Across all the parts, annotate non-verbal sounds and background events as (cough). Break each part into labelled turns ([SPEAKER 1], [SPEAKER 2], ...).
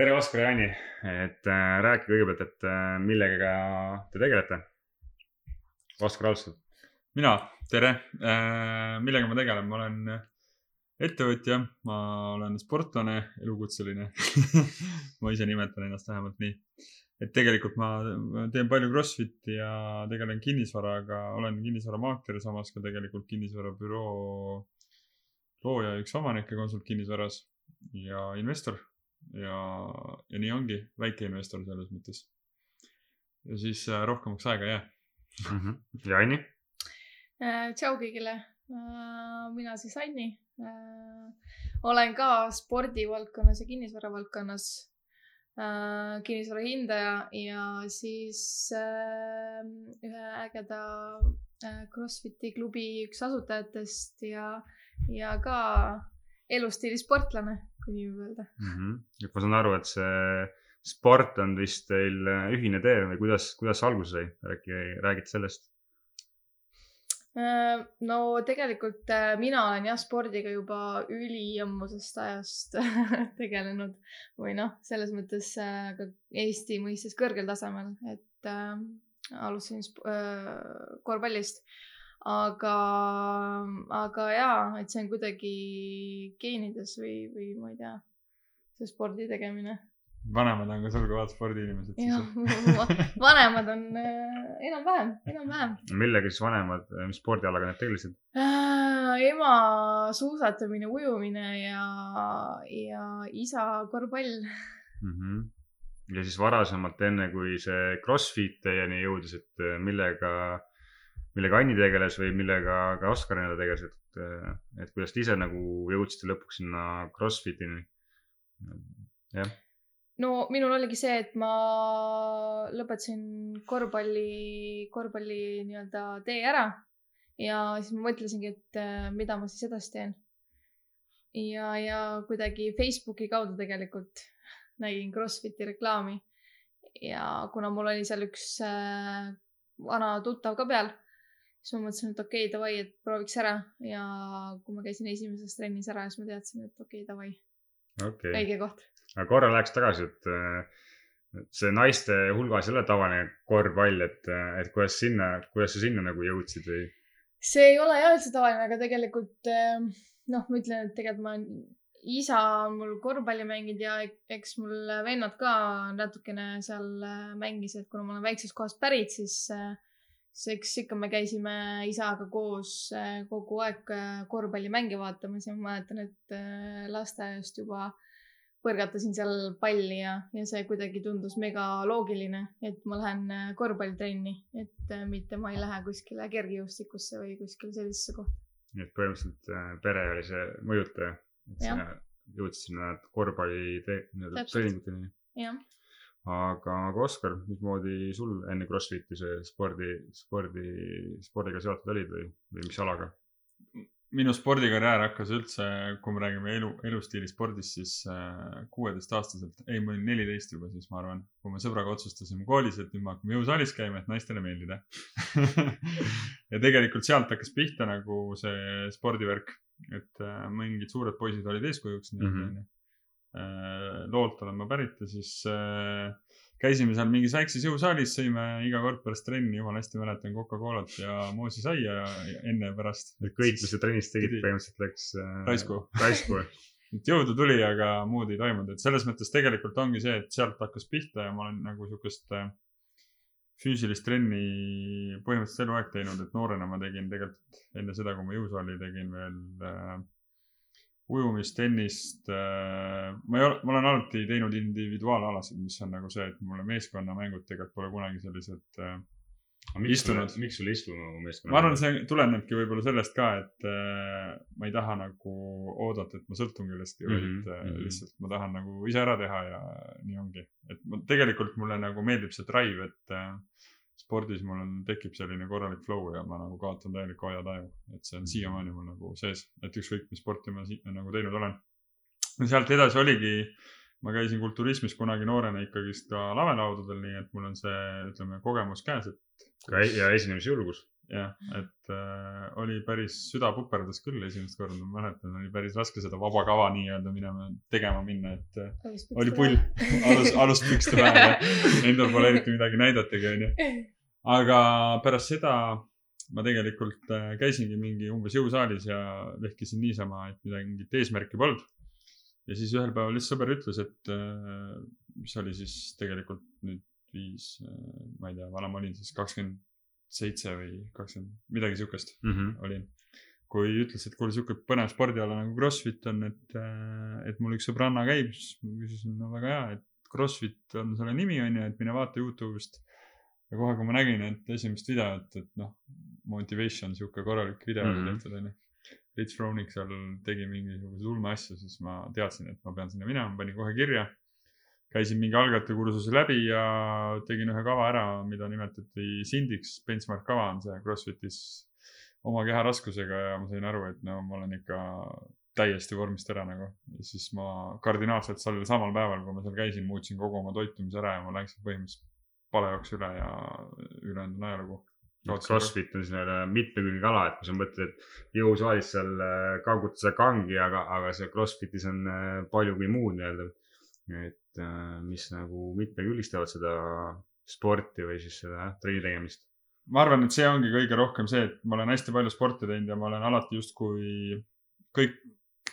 [SPEAKER 1] tere, Oskar ja Anni, et äh, rääkige kõigepealt, et äh, millega te tegelete. Oskar alustab.
[SPEAKER 2] mina, tere. millega ma tegelen, ma olen ettevõtja, ma olen sportlane, elukutseline. (laughs) ma ise nimetan ennast vähemalt nii. et tegelikult ma ma teen palju Crossfiti ja tegelen kinnisvaraga, olen kinnisvaramaakler, samas ka tegelikult kinnisvarabüroo looja ja üks omanik ja konsult kinnisvaras ja investor ja, ja nii ongi, väikeinvestor selles mõttes. ja siis äh, rohkemaks aega ei jää.
[SPEAKER 1] Mhm. ja Anni?
[SPEAKER 3] Äh, tšau kõigile, mina siis Anni. olen ka spordivaldkonnas ja kinnisvara valdkonnas äh, kinnisvara hindaja ja siis äh, ühe ägeda äh, Crossfiti klubi üks asutajatest ja, ja ka elustiili sportlane, kui nii võib öelda.
[SPEAKER 1] Mhm. et ma saan aru, et see sport on vist teil äh, ühine tee või kuidas, kuidas see alguse sai? äkki räägite sellest?
[SPEAKER 3] Äh, no tegelikult äh, mina olen jah spordiga juba üliammusest ajast (laughs) tegelenud või noh, selles mõttes äh, ka Eesti mõistes kõrgel tasemel, et äh, alustasin äh, korvpallist. aga, aga jaa, et see on kuidagi geenides või, või ma ei tea, see spordi tegemine.
[SPEAKER 2] vanemad on ka sul kõvad spordiinimesed siis?, (laughs)
[SPEAKER 3] vanemad on äh, enam-vähem, enam-vähem.
[SPEAKER 1] millega siis vanemad, mis spordialaga need tegelesid?
[SPEAKER 3] Äh, ema suusatamine, ujumine ja, ja isa korvpall.
[SPEAKER 1] Mhm. ja siis varasemalt, enne kui see Crossfit teieni jõudis, et äh, millega, millega Anni tegeles või millega ka Oskar enne tegeles, et, et kuidas te ise nagu jõudsite lõpuks sinna Crossfitini? jah,
[SPEAKER 3] no minul oligi see, et ma lõpetasin korvpalli, korvpalli nii-öelda tee ära ja siis ma mõtlesingi, et mida ma siis edasi teen. ja, ja kuidagi Facebooki kaudu tegelikult (laughs) nägin Crossfiti reklaami ja kuna mul oli seal üks vana tuttav ka peal, siis ma mõtlesin, et okei okay,, davai, et prooviks ära ja kui ma käisin esimeses trennis ära, siis ma teadsin, et okei okay,, davai,
[SPEAKER 1] okay..
[SPEAKER 3] õige koht.
[SPEAKER 1] aga korra läheks tagasi, et äh, et see naiste hulgas ei ole tavaline korvpall, et, et kuidas sinna, kuidas sa sinna nagu jõudsid või?
[SPEAKER 3] see ei ole jah üldse tavaline, aga tegelikult eh, noh, ma ütlen, et tegelikult ma, isa on mul korvpalli mänginud ja ek- eks mul vennad ka natukene seal eh, mängisid, kuna ma olen väiksest kohast pärit, siis, siis eks ikka me käisime isaga koos eh, kogu aeg eh, korvpallimänge vaatamas ja ma mäletan, et eh, lasteaiast juba põrgatasin seal palli ja, ja see kuidagi tundus mega loogiline, et ma lähen korvpallitrenni, et mitte ma ei lähe kuskile kergejõustikusse või kuskile sellisesse kohta.
[SPEAKER 1] nii et põhimõtteliselt äh, pere oli see mõjutaja, et
[SPEAKER 3] Jah.
[SPEAKER 1] sina jõudsid sinna korvpalli treeninguteni.
[SPEAKER 3] jah,
[SPEAKER 1] aga, aga Oskar, mismoodi sul enne Crossfiti see spordi, spordi, spordiga seotud olid või, või mis alaga?
[SPEAKER 2] minu spordikarjäär hakkas üldse, kui me räägime elu, elustiili spordist, siis kuueteistaastaselt, ei, ma olin neliteist juba siis, ma arvan, kui me sõbraga otsustasime koolis, et nüüd me hakkame jõusaalis käima, et naistele meeldida (laughs) ja tegelikult sealt hakkas pihta nagu see spordivärk, et äh, mingid suured poisid olid eeskujuks nii-öelda
[SPEAKER 1] Mhm.
[SPEAKER 2] onju. Loolt olen ma pärit ja siis äh, käisime seal mingis väikses jõusaalis, sõime iga kord pärast trenni, jumala hästi mäletan Coca-Colat ja moosisaia enne ja pärast.
[SPEAKER 1] kõik, mis sa trennis tegid, põhimõtteliselt läks äh,
[SPEAKER 2] Raisku.
[SPEAKER 1] raisku. (laughs)
[SPEAKER 2] et jõudu tuli, aga muud ei toimunud, et selles mõttes tegelikult ongi see, et sealt hakkas pihta ja ma olen nagu siukest äh, füüsilist trenni põhimõtteliselt eluaeg teinud, et noorena ma tegin tegelikult enne seda, kui ma jõusaali tegin veel äh, ujumist, tennist äh,. ma ei ole, ma olen alati teinud individuaalalasid, mis on nagu see, et mulle meeskonnamängud tegelikult pole kunagi sellised äh, Istunud.
[SPEAKER 1] miks sul istumeeskonna?
[SPEAKER 2] ma arvan, see tulenebki võib-olla sellest ka, et äh, ma ei taha nagu oodata, et ma sõltun kellestki mm,
[SPEAKER 1] Mhm,
[SPEAKER 2] -hmm, vaid äh,
[SPEAKER 1] mhm.
[SPEAKER 2] lihtsalt ma tahan nagu ise ära teha ja nii ongi. et ma, tegelikult mulle nagu meeldib see drive, et äh, spordis mul on, tekib selline korralik flow ja ma nagu kaotan täielikult ajataju, et see on siiamaani mul nagu sees, et ükskõik mis sporti ma si- nagu teinud olen. sealt edasi oligi, ma käisin kulturismis kunagi noorena ikkagist ka lavelaudadel, nii et mul on see, ütleme, kogemus käes, et
[SPEAKER 1] ja esinemisjulgus.
[SPEAKER 2] jah, et äh, oli päris, süda puperdas küll esimest korda, ma mäletan, oli päris raske seda vaba kava nii-öelda minema, tegema minna, et äh, oli pull, alus, alus pükste ja endal pole eriti midagi näidatagi, onju. aga pärast seda ma tegelikult äh, käisingi mingi umbes jõusaalis ja vehkisin niisama, et midagi, mingit eesmärki polnud. ja siis ühel päeval lihtsalt sõber ütles, et äh, mis oli siis tegelikult nüüd viis, ma ei tea, vana ma olin siis kakskümmend seitse või kakskümmend, midagi siukest
[SPEAKER 1] Mhm.
[SPEAKER 2] olin. kui ütles, et kuule, sihuke põnev spordiala nagu Crossfit on, et, et mul üks sõbranna käib, siis ma küsisin, no väga hea, et Crossfit on selle nimi on ju, et mine vaata Youtube'ist. ja kohe, kui ma nägin, et esimest videot, et noh, motivation, sihuke korralik video oli
[SPEAKER 1] Mhm.
[SPEAKER 2] tehtud onju. Rich Froning seal tegi mingisuguseid ulmeasju, siis ma teadsin, et ma pean sinna minema, panin kohe kirja. Käisin mingi algajate kursuse läbi ja tegin ühe kava ära, mida nimetati Sindiks, benchmark kava on see Crossfitis oma keha raskusega ja ma sain aru, et no ma olen ikka täiesti vormist ära nagu. ja siis ma kardinaalselt sellel samal päeval, kui ma seal käisin, muutsin kogu oma toitumise ära ja ma läksin põhimõtteliselt palejooks üle ja ülejäänud on ajalugu.
[SPEAKER 1] Crossfit on selline mitmekülgne ala, et kui sa mõtled, et jõusaalis seal äh, kangutada kangi, aga, aga seal Crossfitis on äh, paljugi muud nii-öelda. Et äh, mis nagu mitmekülgistavad seda sporti või siis seda jah, trenni tegemist.
[SPEAKER 2] ma arvan, et see ongi kõige rohkem see, et ma olen hästi palju sporti teinud ja ma olen alati justkui kõik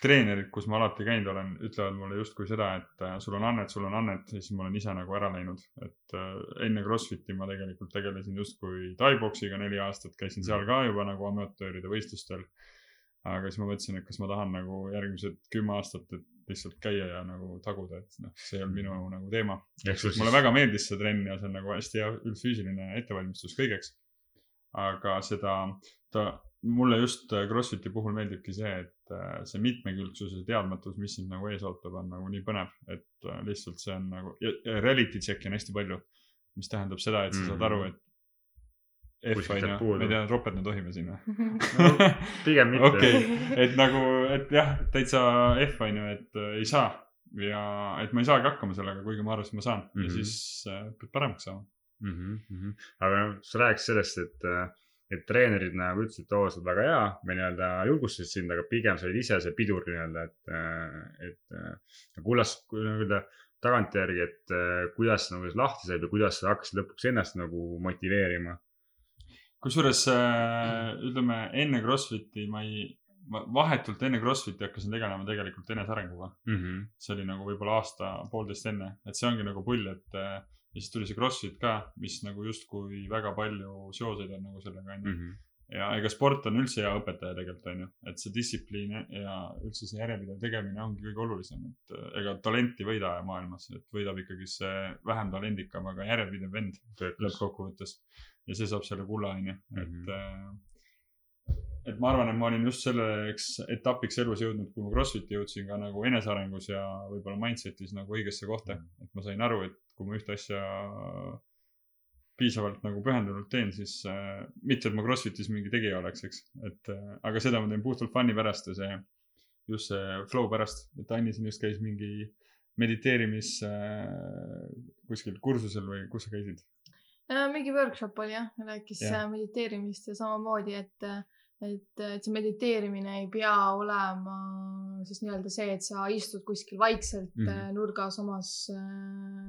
[SPEAKER 2] treenerid, kus ma alati käinud olen, ütlevad mulle justkui seda, et äh, sul on annet, sul on annet ja siis ma olen ise nagu ära läinud. et äh, enne Crossfiti ma tegelikult tegelesin justkui Tai-poksiga neli aastat, käisin seal ka juba nagu amatööride võistlustel. aga siis ma mõtlesin, et kas ma tahan nagu järgmised kümme aastat, et lihtsalt käia ja nagu taguda, et noh, see on minu nagu teema.
[SPEAKER 1] sul
[SPEAKER 2] mulle
[SPEAKER 1] siis,
[SPEAKER 2] väga meeldis see trenn ja see on nagu hästi hea üldfüüsiline ettevalmistus kõigeks. aga seda, ta, mulle just äh, Crossfiti puhul meeldibki see, et äh, see mitmekülgsus ja teadmatus, mis sind nagu ees ootab, on nagu nii põnev, et äh, lihtsalt see on nagu, ja reality check'i on hästi palju. mis tähendab seda, et sa saad aru, et F on ju, ma ei tea, ropendada tohime siin või?
[SPEAKER 1] pigem mitte
[SPEAKER 2] okei, et nagu, et jah, täitsa F on ju, et äh, ei saa ja et ma ei saagi hakkama sellega, kuigi ma arvasin, ma saan mm -hmm. ja
[SPEAKER 1] Mhm.
[SPEAKER 2] siis äh, pead paremaks saama.
[SPEAKER 1] mm. -hmm. aga noh, sa rääkisid sellest, et, et treenerid nagu ütlesid, et oo, sa oled väga hea või nii-öelda julgustasid sind, aga pigem sa olid ise see pidur nii-öelda, et, et kuidas, nii-öelda tagantjärgi, et eh, kuidas nagu lahti said või kuidas sa hakkasid lõpuks ennast nagu motiveerima
[SPEAKER 2] kusjuures äh, ütleme enne Crossfiti ma ei, ma vahetult enne Crossfiti hakkasin tegelema tegelikult enesearenguga.
[SPEAKER 1] mm? -hmm.
[SPEAKER 2] see oli nagu võib-olla aasta-poolteist enne, et see ongi nagu pull, et äh, ja siis tuli see Crossfit ka, mis nagu justkui väga palju seoseid on nagu sellega onju.
[SPEAKER 1] Mm -hmm.
[SPEAKER 2] ja ega sport on üldse hea õpetaja tegelikult onju, et see distsipliin ja üldse see järjepidev tegemine ongi kõige olulisem, et äh, ega talenti ei võida maailmas, et võidab ikkagi see vähem talendikam, aga järjepidev vend lõppkokkuvõttes. Ja see saab selle kulla onju, et
[SPEAKER 1] Mhm.
[SPEAKER 2] äh, et ma arvan, et ma olin just selleks etapiks elus jõudnud, kui ma Crossfiti jõudsin ka nagu enesearengus ja võib-olla mindset'is nagu õigesse kohta. et ma sain aru, et kui ma ühte asja piisavalt nagu pühendunult teen, siis äh, mitte, et ma Crossfitis mingi tegija oleks, eks, et äh, aga seda ma teen puhtalt fun'i pärast ja see, just see flow pärast, et Anni siin just käis mingi mediteerimis äh, kuskil kursusel või kus sa käisid?
[SPEAKER 3] Äh, mingi workshop oli jah, rääkis
[SPEAKER 2] Jah.
[SPEAKER 3] yeah. mediteerimist ja samamoodi, et, et, et see mediteerimine ei pea olema siis nii-öelda see, et sa istud kuskil vaikselt mm. -hmm. nurgas omas äh,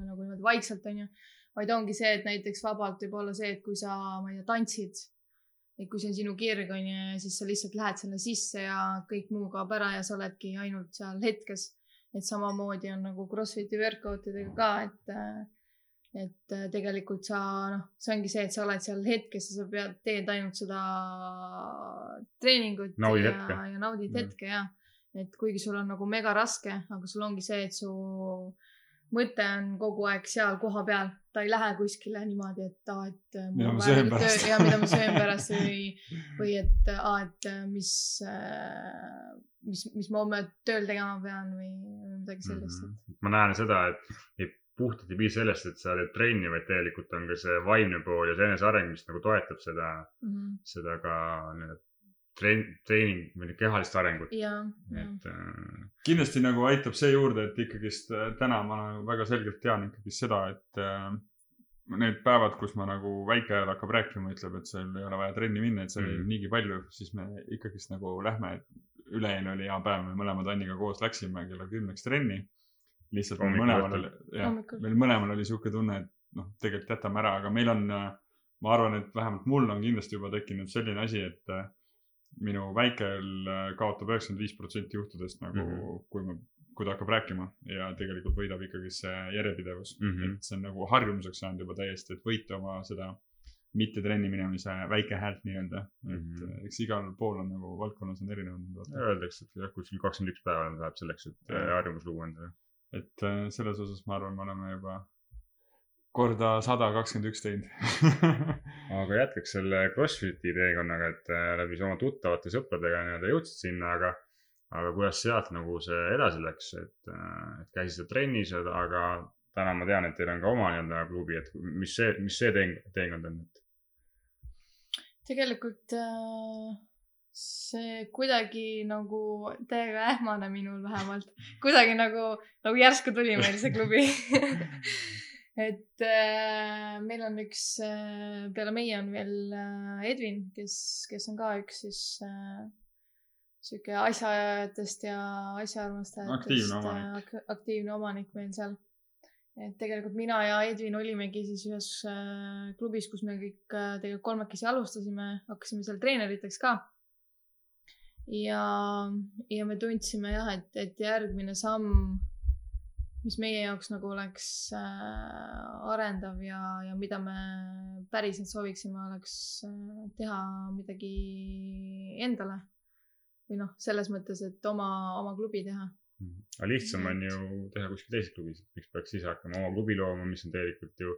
[SPEAKER 3] nagu niimoodi vaikselt onju, vaid ongi see, et näiteks vabalt võib olla see, et kui sa, ma ei tea, tantsid, et kui see on sinu kirg onju, siis sa lihtsalt lähed sinna sisse ja kõik muu kaob ära ja sa oledki ainult seal hetkes. et samamoodi on nagu Crossfiti workout idega ka, et äh, et äh, tegelikult sa noh, see ongi see, et sa oled seal hetkes ja sa pead, teed ainult seda treeningut
[SPEAKER 1] Naudid
[SPEAKER 3] ja, ja naudid
[SPEAKER 1] Mm.
[SPEAKER 3] hetke ja et kuigi sul on nagu mega raske, aga sul ongi see, et su mõte on kogu aeg seal kohapeal, ta ei lähe kuskile niimoodi, et aa, et äh,
[SPEAKER 2] Mida
[SPEAKER 3] on
[SPEAKER 2] ma söön pärast.
[SPEAKER 3] töö- ja mida ma söön pärast või, (laughs) või et aa, et äh, mis, mis, mis ma homme tööl tegema pean või midagi sellist
[SPEAKER 1] Mhm. ma näen seda, et, et puhtalt ei piisa sellest, et sa teed trenni, vaid tegelikult on ka see vaimne pool ja see eneseareng, mis nagu toetab seda,
[SPEAKER 3] mm. -hmm.
[SPEAKER 1] seda ka nii-öelda treen-, treening või kehalist arengut. et äh,
[SPEAKER 2] kindlasti nagu aitab see juurde, et ikkagist äh, täna ma nagu väga selgelt tean ikkagist seda, et äh, need päevad, kus ma nagu väike ajal hakkab rääkima, ütleb, et sul ei ole vaja trenni minna, et seal oli
[SPEAKER 1] Mhm.
[SPEAKER 2] niigi palju, siis me ikkagist nagu lähme. ülejäänu oli hea päev, me mõlemad Anniga koos läksime kella kümneks trenni. Lihtsalt meil
[SPEAKER 1] Hommikul
[SPEAKER 2] mõlemal oli, jah, meil mõlemal oli sihuke tunne, et noh, tegelikult jätame ära, aga meil on, ma arvan, et vähemalt mul on kindlasti juba tekkinud selline asi, et äh, minu väikel äh, kaotab üheksakümmend viis protsenti juhtudest nagu mm,
[SPEAKER 1] Mhm.
[SPEAKER 2] -hmm. kui ma, kui ta hakkab rääkima ja tegelikult võidab ikkagi see järjepidevus mm.
[SPEAKER 1] Mhm.
[SPEAKER 2] -hmm. et see on nagu harjumuseks saanud juba täiesti, et võita oma seda mitte trenni minemise väike häält nii-öelda, et
[SPEAKER 1] Mhm.
[SPEAKER 2] mm -hmm. eks igal pool on nagu valdkonnas on erinevad.
[SPEAKER 1] Öeldakse, et jah, kuskil kakskümmend üks päeva läheb selleks, et äh, harjumus luua endale.
[SPEAKER 2] Et äh, selles osas ma arvan, me oleme juba korda sada kakskümmend üks teinud (laughs)
[SPEAKER 1] aga jätkaks selle Crossfiti teekonnaga, et äh, läbi oma tuttavate sõpradega nii-öelda jõudsid sinna, aga, aga kuidas sealt nagu see edasi läks, et, et käisite trennis, aga täna ma tean, et teil on ka oma nii-öelda klubi, et mis see, mis see teekond on?
[SPEAKER 3] tegelikult äh, see kuidagi nagu täiega ähmane minul vähemalt, kuidagi nagu, nagu järsku tuli meil see klubi. (laughs) et äh, meil on üks äh,, peale meie on veel äh, Edvin, kes, kes on ka üks siis äh, sihuke asjaajajatest ja asjaarmastajatest
[SPEAKER 2] Aktiivne
[SPEAKER 3] äh, ak- aktiivne omanik meil seal. et tegelikult mina ja Edvin olimegi siis ühes äh, klubis, kus me kõik äh, tegelikult kolmekesi alustasime, hakkasime seal treeneriteks ka. ja, ja me tundsime jah, et, et järgmine samm, mis meie jaoks nagu oleks äh, arendav ja, ja mida me päriselt sooviksime, oleks äh, teha midagi endale. või noh, selles mõttes, et oma, oma klubi teha
[SPEAKER 1] aga lihtsam on ju teha kuskil teises klubis, miks peaks ise hakkama oma klubi looma, mis on tegelikult ju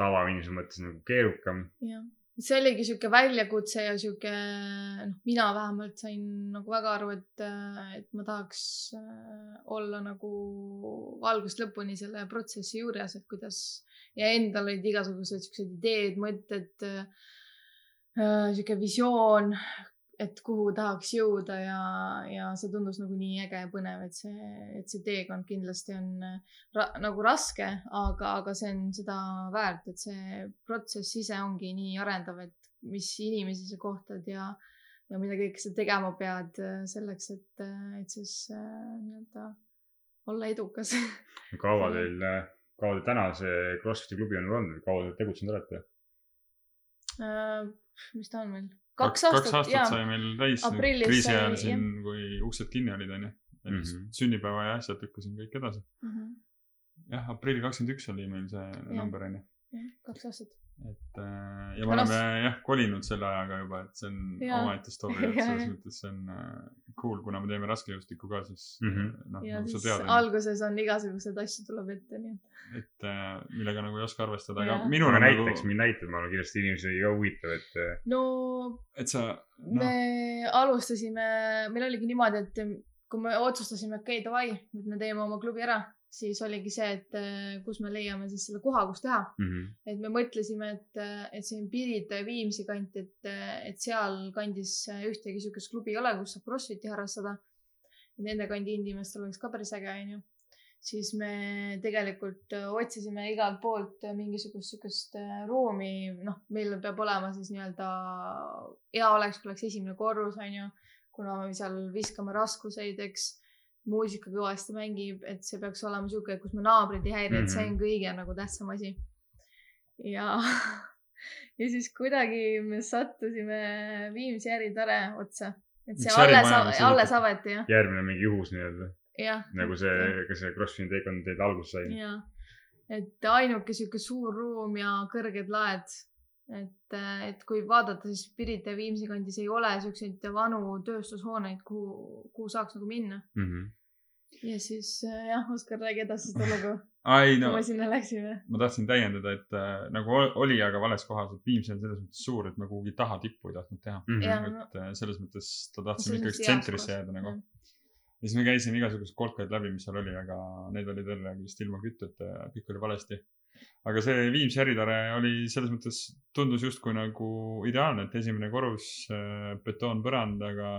[SPEAKER 1] tavainimese mõttes nagu keerukam.
[SPEAKER 3] See oligi sihuke väljakutse ja sihuke, noh, mina vähemalt sain nagu väga aru, et, et ma tahaks äh, olla nagu algusest lõpuni selle protsessi juures, et kuidas ja endal olid igasugused siuksed ideed, mõtted äh,, sihuke visioon, et kuhu tahaks jõuda ja, ja see tundus nagu nii äge ja põnev, et see, et see teekond kindlasti on äh, ra nagu raske, aga, aga see on seda väärt, et see protsess ise ongi nii arendav, et mis inimesi sa kohtad ja, ja mida kõike sa tegema pead äh, selleks, et, et siis äh, nii-öelda olla edukas.
[SPEAKER 1] kaua (laughs) teil, kaua teil täna see Crossfiti klubi on olnud, kaua te tegutsenud olete?
[SPEAKER 3] Mis ta on meil?
[SPEAKER 2] kaks
[SPEAKER 3] kaks
[SPEAKER 2] aastat,
[SPEAKER 3] aastat,
[SPEAKER 2] aastat sai meil täis kriisi ajal siin, kui uksed kinni olid, onju.
[SPEAKER 1] Mhm.
[SPEAKER 2] sünnipäeva ja asjad lükkasin kõik edasi.
[SPEAKER 3] Mhm.
[SPEAKER 2] jah, aprill kakskümmend üks oli meil see number onju.
[SPEAKER 3] Kaks aastat.
[SPEAKER 2] et äh, ja me
[SPEAKER 3] noh,
[SPEAKER 2] oleme jah kolinud selle ajaga juba, et see on omaette story, (laughs) et selles mõttes see on äh, cool, kuna me teeme raskejõustikku ka, siis
[SPEAKER 1] Mhm.
[SPEAKER 2] noh,
[SPEAKER 3] ja
[SPEAKER 2] nagu sa tead,
[SPEAKER 3] alguses on igasuguseid asju tuleb ette, nii et.
[SPEAKER 2] et äh, millega nagu ei oska arvestada, aga minul on
[SPEAKER 1] näiteks
[SPEAKER 2] nagu,
[SPEAKER 1] mind näitab, ma arvan kindlasti inimesi ka huvitav, et äh,
[SPEAKER 3] no
[SPEAKER 2] et sa
[SPEAKER 3] me
[SPEAKER 2] noh,
[SPEAKER 3] alustasime, meil oligi niimoodi, et kui me otsustasime, okei okay,, davai, nüüd me teeme oma klubi ära, siis oligi see, et eh, kus me leiame siis selle koha, kus teha.
[SPEAKER 1] mm.
[SPEAKER 3] et me mõtlesime, et, et siin Pirita ja Viimsi kant, et, et sealkandis ühtegi sihukest klubi ei ole, kus saab Crossfiti harrastada. Nende kandi inimestel oleks ka päris äge, onju. siis me tegelikult otsisime igalt poolt mingisugust äh, ruumi, noh, meil peab olema siis nii-öelda, hea oleks, kui oleks esimene korrus, onju. kuna me seal viskame raskuseid, eks muusika kõvasti mängib, et see peaks olema sihuke, kus me naabrid ei häiri, et see on kõige nagu tähtsam asi. ja, (laughs) ja siis kuidagi me sattusime Viimsi äritare otsa, et see alles alles avati jah,
[SPEAKER 1] järgmine mingi juhus nii-öelda, nagu see, ka see Crossfiti teekond teil alguse sai.
[SPEAKER 3] et ainuke sihuke suur ruum ja kõrged laed. et, et kui vaadata, siis Pirita ja Viimsi kandis ei ole siukseid vanu tööstushooneid, kuhu, kuhu saaks nagu minna.
[SPEAKER 1] Mm -hmm.
[SPEAKER 3] ja siis äh, jah, Oskar, räägi edasi seda lugu, (laughs)
[SPEAKER 2] ai
[SPEAKER 3] kui
[SPEAKER 2] no
[SPEAKER 3] me sinna läksime.
[SPEAKER 2] ma tahtsin täiendada, et äh, nagu ol- oli, aga vales kohas, et Viimsi on selles mõttes suur, et me kuhugi taha tippu ei tahtnud teha.
[SPEAKER 3] Jah.
[SPEAKER 2] et äh, selles mõttes ta ikkagi
[SPEAKER 3] mõttes heas
[SPEAKER 2] tsentrisse jääda nagu
[SPEAKER 3] jah..
[SPEAKER 2] ja siis me käisime igasuguseid kolkaid läbi, mis seal oli, aga need olid jälle vist ilma kütteta ja kõik oli valesti. Aga see Viimsi äritare oli selles mõttes, tundus justkui nagu ideaalne, et esimene korrus, betoonpõrand, aga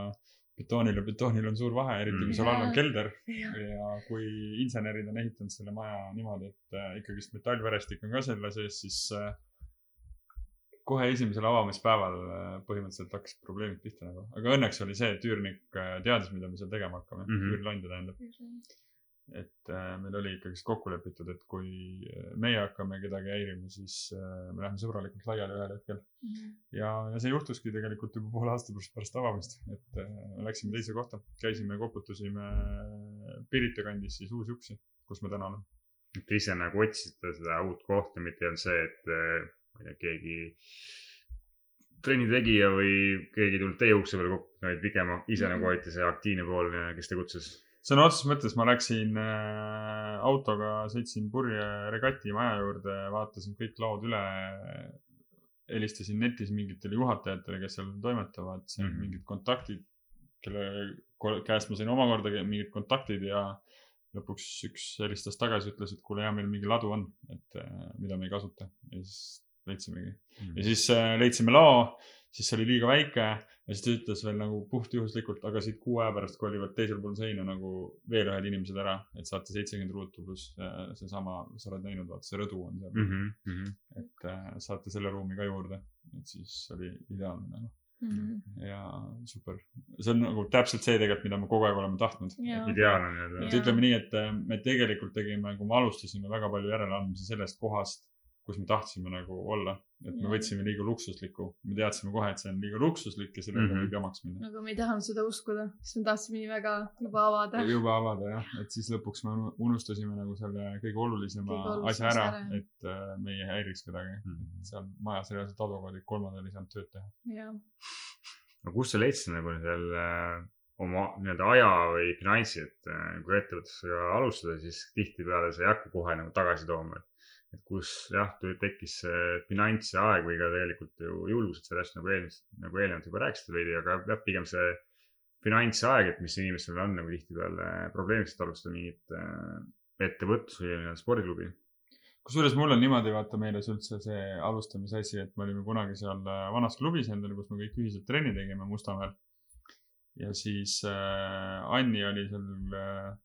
[SPEAKER 2] betoonil ja betoonil on suur vahe, eriti kui seal all on kelder
[SPEAKER 3] jah,
[SPEAKER 2] ja kui insenerid on ehitanud selle maja niimoodi, et äh, ikkagist metallverestik on ka selle sees, siis äh, kohe esimesel avamispäeval äh, põhimõtteliselt hakkasid probleemid pihta nagu. aga õnneks oli see, et üürnik äh, teadis, mida me seal tegema hakkame mm. -hmm. üürlandja tähendab. Et äh, meil oli ikkagist kokku lepitud, et kui äh, meie hakkame kedagi häirima, siis äh, me läheme sõbralikult laiali ühel hetkel. ja, ja see juhtuski tegelikult juba poole aasta pärast pärast avamist, et läksime teise kohta, käisime, koputasime Pirita kandis siis Uus-Juksi, kus me täna oleme.
[SPEAKER 1] et ise nagu otsisite seda uut kohta, mitte ei olnud see, et ma ei tea, keegi trenni tegija või keegi tulnud teie ukse peale kokku, vaid pigem ise
[SPEAKER 3] Mhm.
[SPEAKER 1] nagu olite see aktiivne pool, kes tegutses.
[SPEAKER 2] Sõna otseses mõttes ma läksin äh, autoga, sõitsin purje regati maja juurde, vaatasin kõik laod üle. helistasin netis mingitele juhatajatele, kes seal toimetavad, sain mm. -hmm. mingid kontaktid, kelle käest ma sain omakorda mingid kontaktid ja lõpuks üks helistas tagasi, ütles, et kuule, ja meil mingi ladu on, et äh, mida me ei kasuta ja siis leidsimegi ja siis äh, leidsime lao, siis see oli liiga väike ja siis ta ütles veel nagu puhtjuhuslikult, aga siit kuu aja pärast kolivad teisel pool seina nagu veel ühed inimesed ära, et saate seitsekümmend ruutu pluss äh, seesama, sa oled näinud, vaata see rõdu on seal mm,
[SPEAKER 1] mm. -hmm.
[SPEAKER 2] et äh, saate selle ruumi ka juurde, et siis oli ideaalne nagu ja super. see on nagu täpselt see tegelikult, mida me kogu aeg oleme tahtnud.
[SPEAKER 1] Ideaalne nii-öelda
[SPEAKER 2] et ütleme nii, et äh, me tegelikult tegime, kui me alustasime väga palju järeleandmisi sellest kohast, kus me tahtsime nagu olla. et me võtsime liiga luksuslikku, me teadsime kohe, et see on liiga luksuslik ja sellega
[SPEAKER 1] Mhm.
[SPEAKER 2] võib jamaks minna.
[SPEAKER 3] aga me ei tahanud seda uskuda, sest me tahtsime nii väga juba avada.
[SPEAKER 2] juba avada jah, et siis lõpuks me unu- unustasime nagu selle kõige olulisema
[SPEAKER 3] Kõige olulisema
[SPEAKER 2] asja ära
[SPEAKER 3] ära.,
[SPEAKER 2] et äh, me ei häiriks kedagi.
[SPEAKER 1] Mhm.
[SPEAKER 2] seal majas reaalselt advokaadid kolmandal ei saanud tööd teha.
[SPEAKER 3] jah,
[SPEAKER 1] no kust sa leidsid nagu selle oma nii-öelda aja või finantsi, et äh, kui ettevõtlusega alustada, siis tihtipeale sa ei hakka kohe nagu tagasi tooma. et kus jah, tekkis see finants ja aeg või ka tegelikult ju julgused sellest nagu eelmist, nagu eelnevalt juba rääkisite veidi, aga jah, pigem see finantsaeg, et mis inimestel on nagu tihtipeale probleemiks, et alustada mingit äh, ettevõtlust või spordiklubi.
[SPEAKER 2] kusjuures mul on niimoodi vaata meeles üldse see alustamise asi, et me olime kunagi seal äh, vanas klubis endal, kus me kõik ühiselt trenni tegime Mustamäel. ja siis äh, Anni oli seal äh,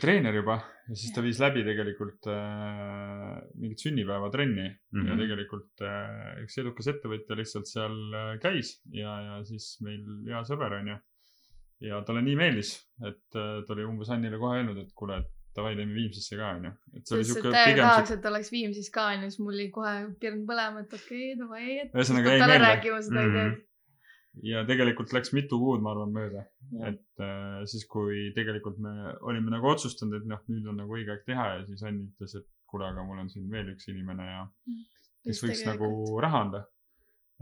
[SPEAKER 2] treener juba ja siis ta viis läbi tegelikult äh, mingit sünnipäevatrenni mm -hmm. ja
[SPEAKER 1] Mhm.
[SPEAKER 2] tegelikult äh, üks edukas ettevõtja lihtsalt seal äh, käis ja, ja siis meil hea sõber onju. ja talle nii meeldis, et äh, ta oli umbes Annile kohe öelnud, et kuule, et davai, teeme Viimsisse ka onju. et see oli siuke pigem
[SPEAKER 3] tahaks, et oleks Viimsis ka onju, siis mul oli kohe pirn põlema, et okei okay,, davai, et.
[SPEAKER 2] Ühesõnaga, jäi meelde.
[SPEAKER 3] rääkima seda
[SPEAKER 1] Mhm.
[SPEAKER 3] ideed.
[SPEAKER 2] Ja tegelikult läks mitu kuud, ma arvan, mööda. Et äh, siis, kui tegelikult me olime nagu otsustanud, et noh, nüüd on nagu õige aeg teha ja siis Anni ütles, et kuule, aga mul on siin veel üks inimene ja kes võiks nagu raha anda.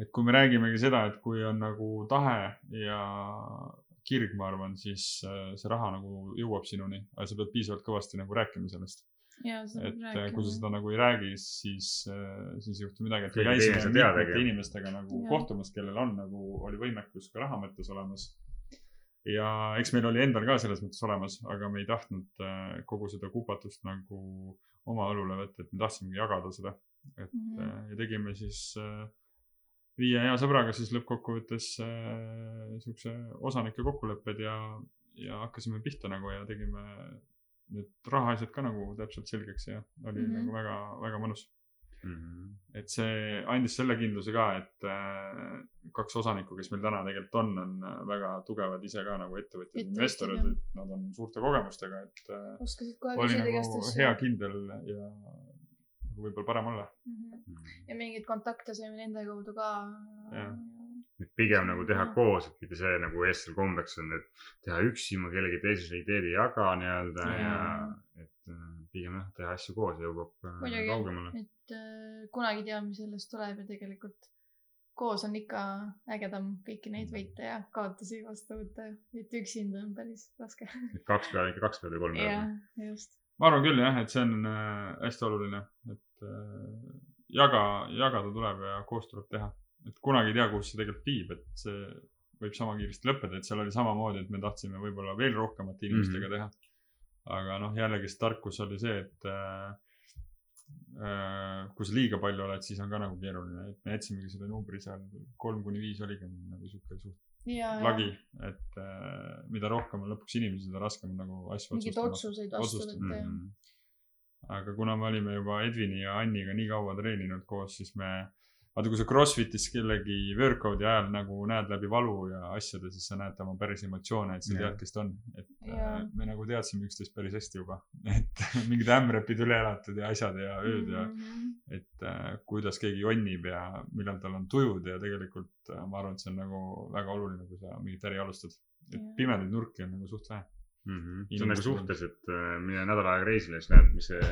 [SPEAKER 2] et kui me räägimegi seda, et kui on nagu tahe ja kirg, ma arvan, siis äh, see raha nagu jõuab sinuni, aga sa pead piisavalt kõvasti nagu rääkima sellest.
[SPEAKER 3] Ja seda
[SPEAKER 2] et äh,
[SPEAKER 3] rääkima
[SPEAKER 2] kui sa seda nagu ei räägi, siis, siis ei juhtu midagi, et me käisime mitmete inimestega nagu
[SPEAKER 3] Jah.
[SPEAKER 2] kohtumas, kellel on nagu, oli võimekus ka raha mõttes olemas. ja eks meil oli endal ka selles mõttes olemas, aga me ei tahtnud äh, kogu seda kupatust nagu oma õlule võtta, et me tahtsimegi jagada seda. et
[SPEAKER 3] Mhm.
[SPEAKER 2] äh, ja tegime siis äh, viie hea sõbraga siis lõppkokkuvõttes äh, siukse osanike kokkulepped ja, ja hakkasime pihta nagu ja tegime need rahaasjad ka nagu täpselt selgeks ja oli mm. -hmm. nagu väga, väga mõnus.
[SPEAKER 1] Mhm.
[SPEAKER 2] et see andis selle kindluse ka, et äh, kaks osanikku, kes meil täna tegelikult on, on äh, väga tugevad ise ka nagu ettevõtjad,
[SPEAKER 3] Ettevõtjad,
[SPEAKER 2] investorid, et nad on suurte kogemustega, et äh,
[SPEAKER 3] oskasid kohe
[SPEAKER 2] oli
[SPEAKER 3] küsida igast
[SPEAKER 2] nagu
[SPEAKER 3] asju.
[SPEAKER 2] hea kindel ja võib-olla parem olla.
[SPEAKER 3] ja mingeid kontakte saime nende kaudu ka.
[SPEAKER 1] Et pigem nagu teha koos, et mitte see nagu eestlasel kombeks on, et teha üksi, ma kellegi teise ideed ei jaga nii-öelda ja
[SPEAKER 3] Jaa.
[SPEAKER 1] et äh, pigem jah, teha asju koos ja jõuab äh, kaugemale.,
[SPEAKER 3] et äh, kunagi ei tea, mis sellest tuleb ja tegelikult koos on ikka ägedam kõiki neid võite ja kaotusi vastu võtta, et üksinda on päris raske.
[SPEAKER 1] kaks peale, ikka kaks peale või kolm peale.,
[SPEAKER 3] just.
[SPEAKER 2] ma arvan küll jah, et see on äh, hästi oluline, et äh, jaga, jagada tuleb ja koos tuleb teha. Et kunagi ei tea, kuhu see tegelikult viib, et see võib sama kiiresti lõppeda, et seal oli samamoodi, et me tahtsime võib-olla veel rohkemate inimestega mm -hmm. teha. aga noh, jällegi see tarkus oli see, et äh, kui sa liiga palju oled, siis on ka nagu keeruline, et me jätsimegi selle numbri seal kolm kuni viis oligi nagu sihuke suht
[SPEAKER 3] ja,
[SPEAKER 2] lagi, et äh, mida rohkem on lõpuks inimesi, seda raskem nagu asju
[SPEAKER 3] mingeid otsuseid vastu võtta ja.
[SPEAKER 1] Mhm.
[SPEAKER 2] aga kuna me olime juba Edvini ja Anniga nii kaua treeninud koos, siis me, vaata kui sa Crossfitis kellegi workout'i ajal nagu näed läbi valu ja asjade, siis sa näed tema päris emotsioone, et sa
[SPEAKER 1] Jah.
[SPEAKER 2] tead, kes ta on. et
[SPEAKER 3] Jaa.
[SPEAKER 2] äh, me nagu teadsime üksteist päris hästi juba, (laughs) et mingid ämrepid üle elatud ja asjad ja ööd ja
[SPEAKER 3] Mhm.
[SPEAKER 2] et äh, kuidas keegi jonnib ja millal tal on tujud ja tegelikult äh, ma arvan, et see on nagu väga oluline, kui sa mingit äri alustad. et
[SPEAKER 3] Jah.
[SPEAKER 2] pimedaid nurki on nagu suht vähe.
[SPEAKER 1] Mhm. see on nagu suhtes, et äh, mine nädal aega reisile, siis näed, mis see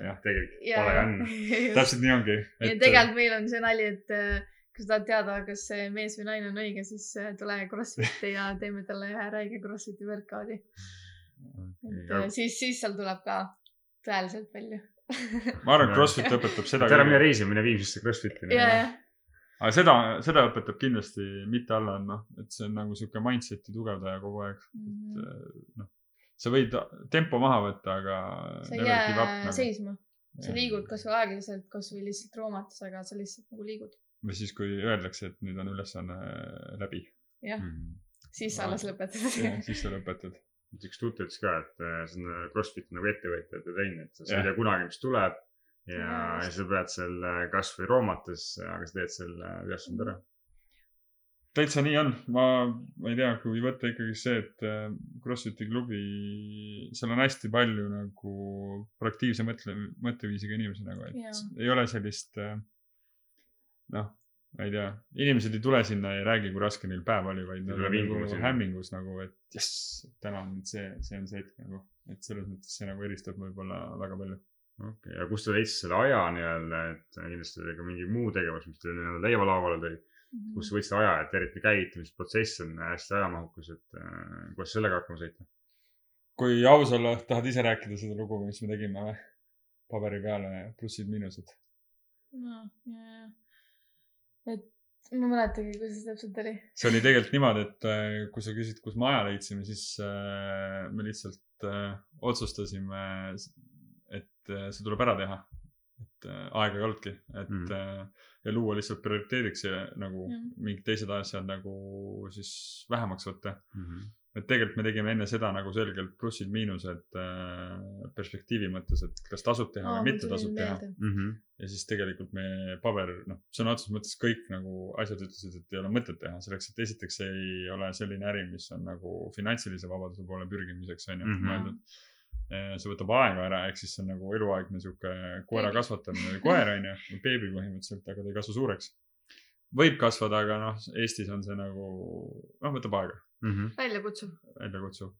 [SPEAKER 2] jah,
[SPEAKER 1] tegelikult
[SPEAKER 3] ja,
[SPEAKER 1] vale
[SPEAKER 3] ja
[SPEAKER 1] on. (laughs)
[SPEAKER 2] täpselt nii ongi.
[SPEAKER 3] ja tegelikult meil on see nali, et äh, kui sa tahad teada, kas see mees või naine on õige, siis äh, tule Crossfiti ja teeme talle ühe räige Crossfiti workout'i. et äh, siis, siis seal tuleb ka tõeliselt välja.
[SPEAKER 2] ma arvan, et
[SPEAKER 1] Jah.
[SPEAKER 2] Crossfit õpetab seda.
[SPEAKER 1] ära mine reisima, mine Viimsisse Crossfiti.
[SPEAKER 3] ja, ja,
[SPEAKER 2] aga seda, seda õpetab kindlasti mitte alla andma, et see on nagu sihuke mindset'i tugevdaja kogu aeg.
[SPEAKER 3] Mhm.
[SPEAKER 2] noh, sa võid tempo maha võtta, aga.
[SPEAKER 3] sa ei jää seisma, sa liigud kasvõi aeglaselt, kasvõi lihtsalt roomates, aga sa lihtsalt nagu liigud.
[SPEAKER 2] või siis, kui öeldakse, et nüüd on ülesanne läbi,
[SPEAKER 3] jah,
[SPEAKER 1] Mhm.
[SPEAKER 3] siis sa alles lõpetad. (laughs)
[SPEAKER 2] siis sa lõpetad.
[SPEAKER 1] üks tuttav ütles ka, et äh, see on Crossfit nagu ettevõtjate trenn, et sa ei tea kunagi, mis tuleb. ja, ja sa pead selle kasvõi roomates, aga sa teed selle ülesande ära.
[SPEAKER 2] täitsa nii on, ma, ma ei tea, kui võtta ikkagi see, et äh, Crossfiti klubi, seal on hästi palju nagu proaktiivse mõtle, mõtteviisiga inimesi nagu, et
[SPEAKER 3] Jaa.
[SPEAKER 2] ei ole sellist äh, noh, ma ei tea, inimesed ei tule sinna ja ei räägi, kui raske neil päev oli, vaid nad on nagu hämmingus nagu, et jess, täna on see, see on see hetk nagu, et selles mõttes see nagu eristab võib-olla väga palju.
[SPEAKER 1] okei, ja kust sa leidsid selle aja nii-öelda, et kindlasti oli ka mingi muu tegevus, mis teil nii-öelda leivalauale tõi.
[SPEAKER 3] Mhm.
[SPEAKER 1] kust sa võtsid aja, et eriti käivitamisprotsess on hästi ajamahukas, et äh, kuidas sellega hakkama saite?
[SPEAKER 2] kui aus olla, tahad ise rääkida seda lugu, mis me tegime või? paberi peale plussid-miinused.
[SPEAKER 3] no ja, ja, et ma ei mäletagi, kuidas see täpselt oli.
[SPEAKER 2] see oli tegelikult niimoodi, et äh, kui sa küsid, kus me aja leidsime, siis äh, me lihtsalt äh, otsustasime, et äh, see tuleb ära teha. et äh, aega ei olnudki, et mm. äh, ja luua lihtsalt prioriteediks ja nagu
[SPEAKER 3] Jah.
[SPEAKER 2] mingid teised asjad nagu siis vähemaks võtta.
[SPEAKER 1] Mhm.
[SPEAKER 2] et tegelikult me tegime enne seda nagu selgelt plussid-miinused äh, perspektiivi mõttes, et kas tasub teha või mitte tasub teha.
[SPEAKER 1] Mhm.
[SPEAKER 2] ja siis tegelikult me paber, noh, sõna otseses mõttes kõik nagu asjad ütlesid, et ei ole mõtet teha, selleks et esiteks ei ole selline äri, mis on nagu finantsilise vabaduse poole pürgimiseks on ju
[SPEAKER 1] Mhm.
[SPEAKER 2] mõeldud. See võtab aega ära, ehk siis see on nagu eluaegne sihuke koera kasvatamine või koer on ju, beebi põhimõtteliselt, aga ta ei kasva suureks. võib kasvada, aga noh, Eestis on see nagu, noh, võtab aega
[SPEAKER 1] Mhm.
[SPEAKER 3] väljakutsuv.
[SPEAKER 2] väljakutsuv.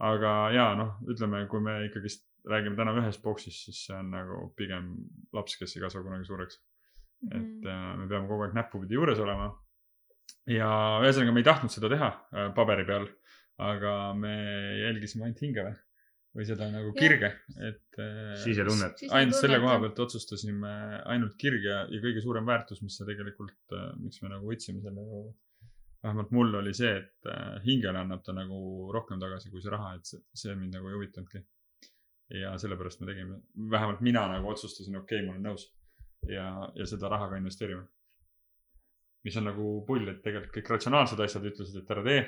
[SPEAKER 2] aga jaa, noh, ütleme, kui me ikkagist räägime täna ühest boksist, siis see on nagu pigem laps, kes ei kasva kunagi suureks.
[SPEAKER 3] Mhm.
[SPEAKER 2] et äh, me peame kogu aeg näppupidi juures olema. ja ühesõnaga, me ei tahtnud seda teha äh, paberi peal, aga me jälgisime ainult hinge või, või seda nagu kirge, et äh,
[SPEAKER 1] sisetunnet.
[SPEAKER 2] ainult selle koha. pealt otsustasime ainult kirge ja, kõige suurem väärtus, mis see tegelikult, miks me nagu võtsime selle ju, vähemalt mul oli see, et äh, hingele annab ta nagu rohkem tagasi kui see raha, et see, see mind nagu ei huvitanudki. ja sellepärast me tegime, vähemalt mina nagu otsustasin, okei okay,, ma olen nõus ja, ja seda raha ka investeerime. mis on nagu pull, et tegelikult kõik ratsionaalsed asjad ütlesid, et ära tee.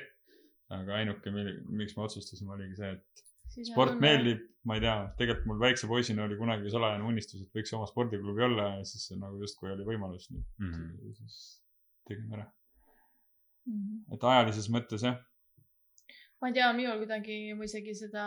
[SPEAKER 2] aga ainuke, miks me otsustasime, oligi see, et sport. meeldib, ma ei tea, tegelikult mul väikse poisina oli kunagi salajane unistus, et võiks oma spordiklubi olla ja siis see nagu justkui oli võimalus, nii
[SPEAKER 1] Mhm.
[SPEAKER 2] et siis tegime ära.
[SPEAKER 3] Mhm.
[SPEAKER 2] et ajalises mõttes jah,
[SPEAKER 3] ma ei tea, minul kuidagi ma isegi seda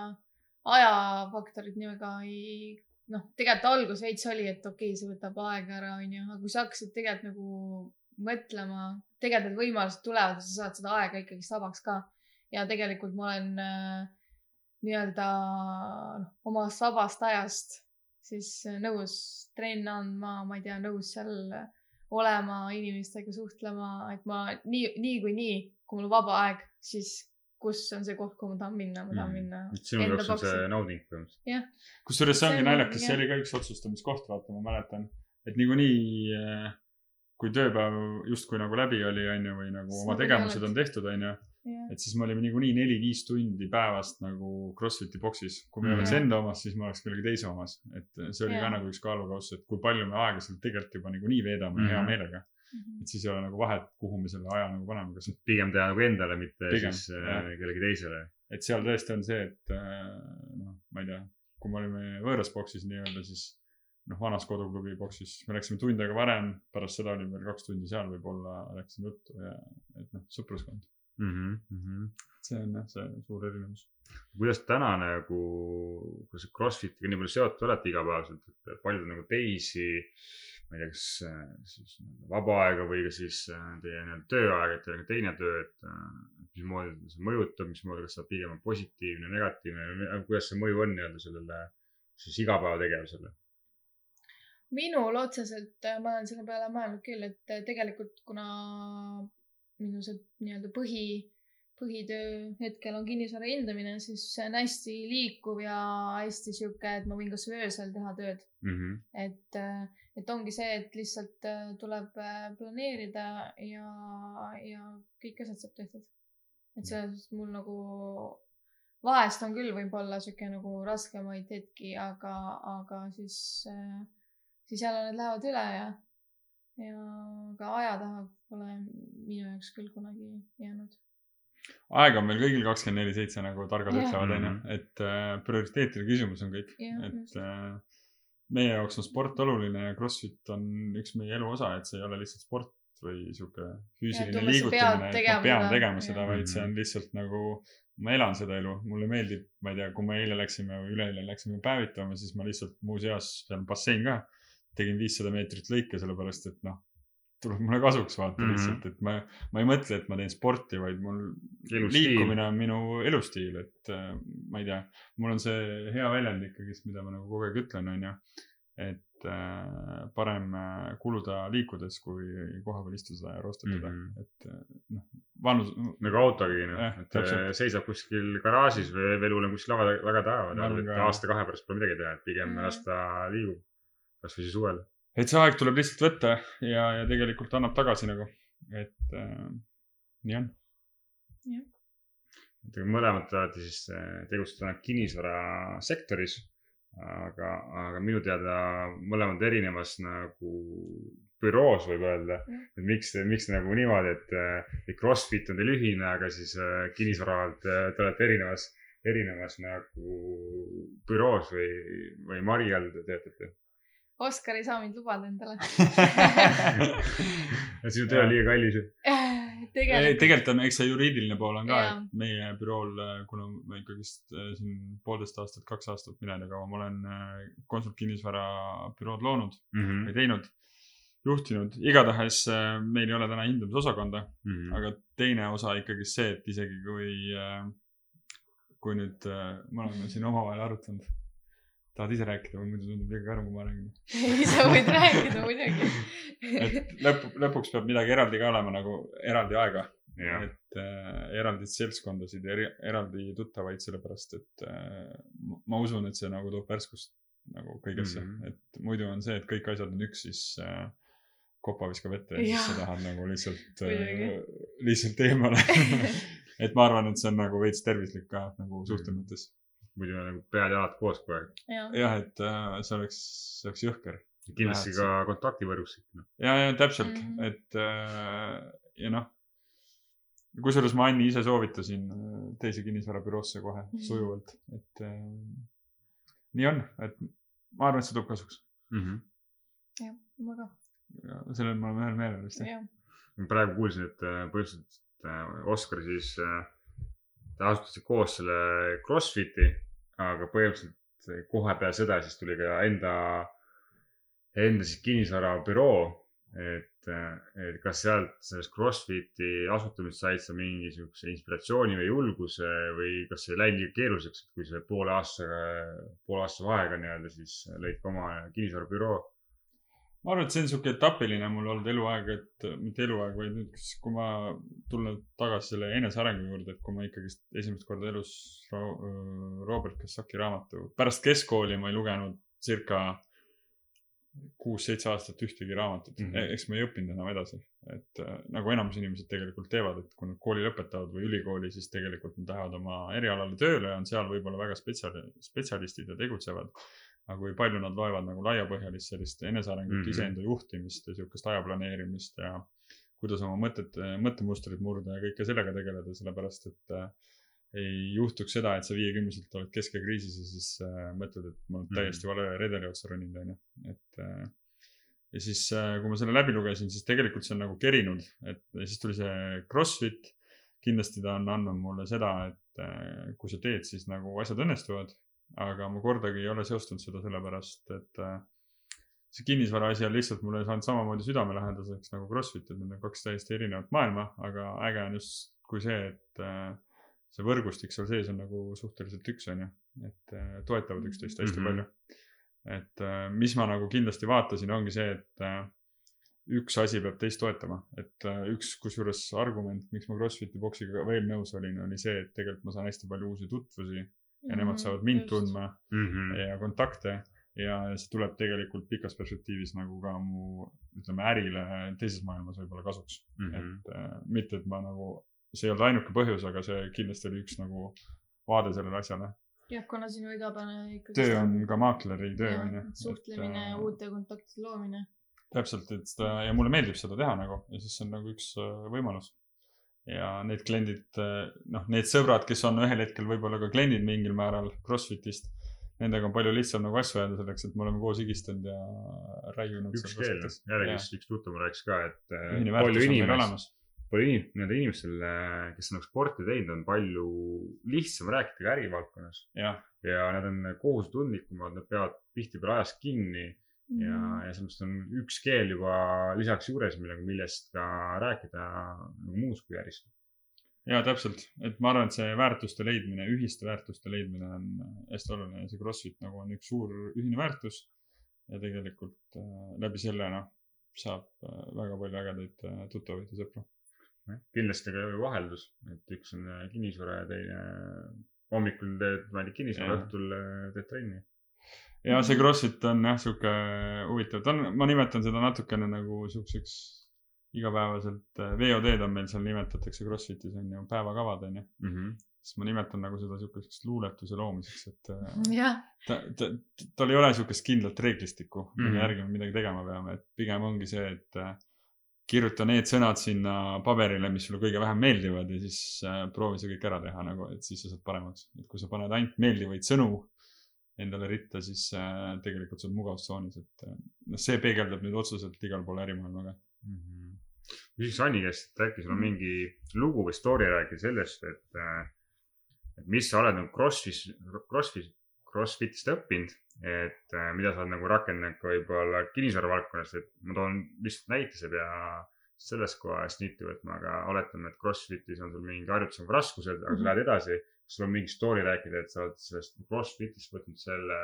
[SPEAKER 3] ajafaktorit nii väga ei, noh, tegelikult algus veits oli, et okei okay,, see võtab aega ära, onju, aga kui sa hakkasid tegelikult nagu mõtlema, tegelikult need võimalused tulevad ja sa saad seda aega ikkagi sabaks ka. ja tegelikult ma olen äh, nii-öelda noh, omast vabast ajast siis nõus trenne andma, ma ei tea, nõus seal olema, inimestega suhtlema, et ma nii, niikuinii, kui mul vaba aeg, siis kus on see koht, kuhu ma tahan minna, ma tahan
[SPEAKER 1] Mhm.
[SPEAKER 3] minna
[SPEAKER 1] sinu
[SPEAKER 3] enda
[SPEAKER 1] jaoks on see nauding põhimõtteliselt.
[SPEAKER 2] kusjuures see ongi naljakas, see oli ka üks otsustamiskoht, vaata, ma mäletan, et niikuinii äh, kui tööpäev justkui nagu läbi oli, onju, või nagu oma tegevused on tehtud, onju,
[SPEAKER 3] Jah.
[SPEAKER 2] et siis me olime niikuinii neli-viis tundi päevast nagu Crossfiti boksis. kui me ei
[SPEAKER 1] Mhm.
[SPEAKER 2] oleks enda omas, siis me oleks kellegi teise omas. et see oli ka
[SPEAKER 3] Jaa.
[SPEAKER 2] nagu üks kaalukauss, et kui palju me aega seal tegelikult juba niikuinii veedame mm -hmm. hea
[SPEAKER 1] Mhm.
[SPEAKER 2] meelega. et siis ei ole nagu vahet, kuhu me selle aja nagu paneme, kas
[SPEAKER 1] pigem teha nagu endale, mitte
[SPEAKER 2] Pigem,
[SPEAKER 1] siis äh,
[SPEAKER 2] jah.
[SPEAKER 1] kellegi teisele.
[SPEAKER 2] et seal tõesti on see, et äh, noh, ma ei tea, kui me olime võõras boksis nii-öelda, siis noh, vanas koduklubi boksis me läksime tund aega varem, pärast seda olime veel kaks tundi seal võib-olla, rääkisime juttu ja et noh, sõpruskond.
[SPEAKER 1] Mm -hmm.
[SPEAKER 2] see on jah, see suur erinevus.
[SPEAKER 1] kuidas täna nagu, kui sa Crossfitiga nii palju seotud olete igapäevaselt, et palju nagu teisi, ma ei tea, kas siis vaba aega või ka siis äh, teie nii-öelda tööaeg, et teil on ka teine töö, et äh, mismoodi see mõjutab, mismoodi, kas see pigem on positiivne, negatiivne, kuidas see mõju on nii-öelda sellele siis igapäevategevusele?
[SPEAKER 3] Minul otseselt, ma olen selle peale mõelnud küll, et tegelikult kuna minu see nii-öelda põhi, põhitöö hetkel on kinnisvara hindamine, siis see on hästi liikuv ja hästi sihuke, et ma võin kasvõi öösel teha tööd.
[SPEAKER 1] Mm -hmm.
[SPEAKER 3] et, et ongi see, et lihtsalt äh, tuleb äh, planeerida ja, ja kõik asjad saab tehtud. et selles suhtes mul nagu vahest on küll võib-olla sihuke nagu raskemaid hetki, aga, aga siis, siis jälle need lähevad üle ja, ja ka aja taha pole minu jaoks küll kunagi jäänud.
[SPEAKER 2] aega on meil kõigil kakskümmend neli seitse, nagu targad ütlevad, onju
[SPEAKER 1] Mhm.,
[SPEAKER 2] et äh, prioriteetide küsimus on kõik, et äh, meie jaoks on sport oluline ja Crossfit on üks meie elu osa, et see ei ole lihtsalt sport või sihuke füüsiline liigutamine, et ma
[SPEAKER 3] tegema
[SPEAKER 2] pean
[SPEAKER 3] seda.
[SPEAKER 2] tegema seda,
[SPEAKER 3] Jah.
[SPEAKER 2] vaid see on lihtsalt nagu, ma elan seda elu, mulle meeldib, ma ei tea, kui me eile läksime või üleeile läksime päevitama, siis ma lihtsalt muuseas, seal on bassein ka, tegin viissada meetrit lõike, sellepärast et noh, tuleb mulle kasuks vaata mm. -hmm. lihtsalt, et ma, ma ei mõtle, et ma teen sporti, vaid mul
[SPEAKER 1] Elustiil.
[SPEAKER 2] liikumine on minu elustiil, et äh, ma ei tea, mul on see hea väljend ikkagist, mida ma nagu kogu aeg ütlen, onju. et äh, parem äh, kuluda liikudes, kui kohapeal istuda ja roostetada mm. -hmm. et äh, noh, vanus,
[SPEAKER 1] nagu autogi noh
[SPEAKER 2] Jah,
[SPEAKER 1] et
[SPEAKER 2] täpselt.
[SPEAKER 1] äh, seisab kuskil garaažis või elul on kuskil väga, väga taeva
[SPEAKER 2] Ma arvan
[SPEAKER 1] et aasta-kahe pärast pole midagi teha, et pigem
[SPEAKER 3] Mhm.
[SPEAKER 1] las ta liigub. Kasvõi siis suvel.
[SPEAKER 2] et see aeg tuleb lihtsalt võtta ja, ja tegelikult annab tagasi nagu, et äh, nii on.
[SPEAKER 1] et mõlemad olete siis äh, tegutsete täna kinnisvarasektoris. aga, aga minu teada mõlemad erinevas nagu büroos võib öelda. et miks, miks nagu niimoodi, et, et Crossfit on teil ühine, aga siis äh, kinnisvara alt äh, te olete erinevas, erinevas nagu büroos või, või Mari all te töötate?
[SPEAKER 3] Oskar ei saa mind lubada endale. (laughs)
[SPEAKER 1] sinu töö on liiga kallis ju. (laughs)
[SPEAKER 3] tegelikult,
[SPEAKER 2] tegelikult on, eks see juriidiline pool on ka, et meie bürool, kuna ma ikkagist äh, siin poolteist aastat, kaks aastat, mina ei tea kaua, ma olen äh, konsult kinnisvara bürood loonud
[SPEAKER 1] Mhm.
[SPEAKER 2] või teinud, juhtinud, igatahes äh, meil ei ole täna hindamisosakonda,
[SPEAKER 1] Mhm.
[SPEAKER 2] aga teine osa ikkagi see, et isegi kui, kui nüüd äh, me oleme siin omavahel arutanud, tahad ise rääkida või muidu tundub liiga karm, kui ma räägin?
[SPEAKER 3] ei sa võid rääkida muidugi.
[SPEAKER 2] et lõpp, lõpuks peab midagi eraldi ka olema nagu eraldi aega, et äh, eraldi seltskondasid ja eraldi tuttavaid, sellepärast et äh, ma- usun, et see nagu toob värskust nagu kõigesse mm. -hmm. et muidu on see, et kõik asjad on üks, siis äh, kopa viskab ette ja siis
[SPEAKER 3] Jah.
[SPEAKER 2] sa tahad nagu lihtsalt äh, lihtsalt eemale (laughs) et ma arvan, et see on nagu veits tervislik ka nagu suhte
[SPEAKER 1] Mhm.
[SPEAKER 2] mõttes.
[SPEAKER 1] Muidu on nagu pead ja jalad koos kogu aeg.
[SPEAKER 3] jah,
[SPEAKER 2] et äh, see oleks, see oleks jõhker.
[SPEAKER 1] kindlasti
[SPEAKER 2] Lähed
[SPEAKER 1] ka kontaktivõrgustik noh..
[SPEAKER 2] ja, ja täpselt mm. -hmm. et äh, ja noh, kusjuures ma Anni ise soovitasin äh, teise kinnisvarabüroosse kohe
[SPEAKER 3] Mhm.
[SPEAKER 2] sujuvalt, et äh, nii on, et ma arvan, et see toob kasuks.
[SPEAKER 1] Mm
[SPEAKER 3] jah, ma ka,
[SPEAKER 2] sellel me oleme ühel meelel vist jah?
[SPEAKER 1] -hmm. praegu kuulsin, et äh, põhimõtteliselt äh, Oskar siis äh,, te asutasite koos selle Crossfiti, aga põhimõtteliselt kohe peale seda siis tuli ka enda, enda siis kinnisvarabüroo. et, et kas sealt sellest Crossfiti asutamisest said sa mingi siukse inspiratsiooni või julguse või kas see ei läinud liiga keeruliseks, kui see poole aastaga, poole aasta vahega nii-öelda siis lõid ka oma kinnisvarabüroo
[SPEAKER 2] ma arvan, et see on sihuke etapiline mul olnud eluaeg, et mitte eluaeg, vaid nüüd, kui ma tulen tagasi selle enesearengu juurde, et kui ma ikkagist esimest korda elus Ro- Robert Kiyosaki raamatu, pärast keskkooli ma ei lugenud circa kuus-seitse aastat ühtegi raamatut mm. -hmm. eks ma ei õppinud enam edasi. et äh, nagu enamus inimesed tegelikult teevad, et kui nad kooli lõpetavad või ülikooli, siis tegelikult nad lähevad oma erialale tööle ja on seal võib-olla väga spetsial-, spetsialistid ja tegutsevad. Aga kui palju nad loevad nagu laiapõhjalist sellist enesearengut mm. -hmm. iseenda juhtimist ja sihukest aja planeerimist ja kuidas oma mõtet, mõttemustrit murda ja kõike sellega tegeleda, sellepärast et äh, ei juhtuks seda, et sa viiekümneselt oled keskekriisis ja siis äh, mõtled, et ma olen
[SPEAKER 1] Mhm.
[SPEAKER 2] täiesti vale redeli otsa roninud, onju. et äh, ja siis äh,, kui ma selle läbi lugesin, siis tegelikult see on nagu kerinud, et ja siis tuli see Crossfit. kindlasti ta on andnud mulle seda, et äh, kui sa teed, siis nagu asjad õnnestuvad. Aga ma kordagi ei ole seostanud seda sellepärast, et äh, see kinnisvara asi on lihtsalt mulle saanud samamoodi südamelähedaseks nagu Crossfit, et need on kaks täiesti erinevat maailma, aga äge on just kui see, et äh, see võrgustik seal sees on nagu suhteliselt üks, on ju. et äh, toetavad üksteist hästi mm. -hmm. palju. et mis ma nagu kindlasti vaatasin, ongi see, et üks asi peab teist toetama, et üks kusjuures argument, miks ma Crossfiti boksiga veel nõus olin, oli see, et tegelikult ma saan hästi palju uusi tutvusi ja nemad saavad mind tundma
[SPEAKER 1] Mhm.
[SPEAKER 2] ja kontakte ja see tuleb tegelikult pikas perspektiivis nagu ka mu ütleme ärile teises maailmas võib-olla kasuks mm.
[SPEAKER 1] Mhm.
[SPEAKER 2] et äh, mitte, et ma nagu, see ei olnud ainuke põhjus, aga see kindlasti oli üks nagu vaade sellele asjale.
[SPEAKER 3] jah, kuna sinu igapäevane ikkagi.
[SPEAKER 2] töö on ka maakleri töö on ju.
[SPEAKER 3] suhtlemine ja uute kontaktide loomine.
[SPEAKER 2] täpselt, et seda ja mulle meeldib seda teha nagu ja siis see on nagu üks äh, võimalus. Ja need kliendid, noh, need sõbrad, kes on ühel hetkel võib-olla ka kliendid mingil määral Crossfitist, nendega on palju lihtsam nagu asju ajada selleks, et me oleme koos higistanud ja raiunud.
[SPEAKER 1] üks keel, jällegi üks tuttav rääkis ka, et äh,
[SPEAKER 2] ühine
[SPEAKER 1] palju
[SPEAKER 2] olemas.
[SPEAKER 1] palju inim-, nendel inimestel, kes on nagu sporti teinud, on palju lihtsam rääkida ka ärivaldkonnas ja nad on kohusetundlikumad, nad peavad tihtipeale ajast kinni ja,
[SPEAKER 3] Mhm.
[SPEAKER 1] ja sellepärast on üks keel juba lisaks juures, millega, millest ka rääkida nagu muus kui äris.
[SPEAKER 2] ja täpselt, et ma arvan, et see väärtuste leidmine, ühiste väärtuste leidmine on hästi oluline ja see Crossfit nagu on üks suur ühine väärtus. ja tegelikult äh, läbi selle noh, saab äh, väga palju ägedaid äh, tuttavaid ja sõpru.
[SPEAKER 1] kindlasti ka vaheldus, et üks on äh, kinnisvara ja teine hommikul teed, ma ei tea, kinnisvara, õhtul äh, teed trenni.
[SPEAKER 2] Ja see Crossfit on jah, sihuke huvitav, ta on, ma nimetan seda natukene nagu siukseks igapäevaselt, VOD-d on meil seal nimetatakse Crossfitis on ju päevakavad on ju. siis ma nimetan nagu seda siukeseks luuletuse loomiseks, et äh,
[SPEAKER 3] jah,
[SPEAKER 2] ta, ta, tal ei ole siukest kindlat reeglistikku, mille
[SPEAKER 1] Mhm.
[SPEAKER 2] järgi me midagi tegema peame, et pigem ongi see, et äh, kirjuta need sõnad sinna paberile, mis sulle kõige vähem meeldivad ja siis proovi see kõik ära teha nagu, et siis sa saad paremaks. et kui sa paned ainult meeldivaid sõnu endale ritta, siis äh, tegelikult sa oled mugavustsoonis, et äh, noh, see peegeldab nüüd otseselt igal pool ärimaailma ka.
[SPEAKER 1] küsiks Anni käest, et äkki sul on mingi lugu või story rääkida sellest, et, et mis sa oled nagu Crossfit, Crossfit, Crossfitist õppinud, et äh, mida sa oled nagu rakendanud ka võib-olla kinnisvara valdkonnas, et ma toon lihtsalt näite, sa ei pea sellest kohast niitu võtma, aga oletame, et Crossfitis on sul mingi harjutusega raskused, aga sa
[SPEAKER 3] Mhm.
[SPEAKER 1] lähed edasi. Sul on mingi story rääkida, et sa oled sellest Crossfitist võtnud selle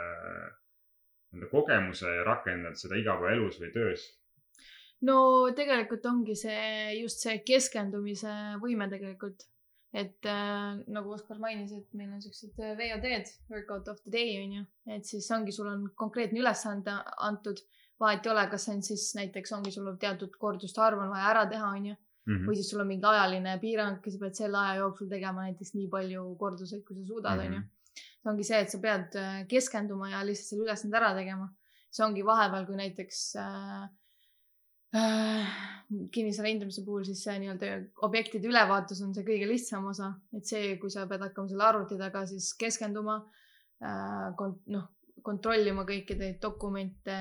[SPEAKER 1] enda kogemuse ja rakendanud seda igapäevaelus või töös?
[SPEAKER 3] no tegelikult ongi see just see keskendumise võime tegelikult. et äh, nagu Oskar mainis, et meil on siuksed äh, VOD-d, workout of the day on ju, et siis ongi, sul on konkreetne ülesanne antud. vahet ei ole, kas see on siis näiteks ongi sul teatud korduste arv on vaja ära teha, on ju,
[SPEAKER 1] Mhm.
[SPEAKER 3] või siis sul on mingi ajaline piirang, sa pead selle aja jooksul tegema näiteks nii palju korduseid, kui sa suudad, on ju. see ongi see, et sa pead äh, keskenduma ja lihtsalt selle ülesande ära tegema. see ongi vahepeal, kui näiteks äh, äh, kinnisvara hindamise puhul siis see nii-öelda objektide ülevaatus on see kõige lihtsam osa, et see, kui sa pead hakkama selle arvuti taga siis keskenduma äh,, kont-, noh, kontrollima kõiki neid dokumente,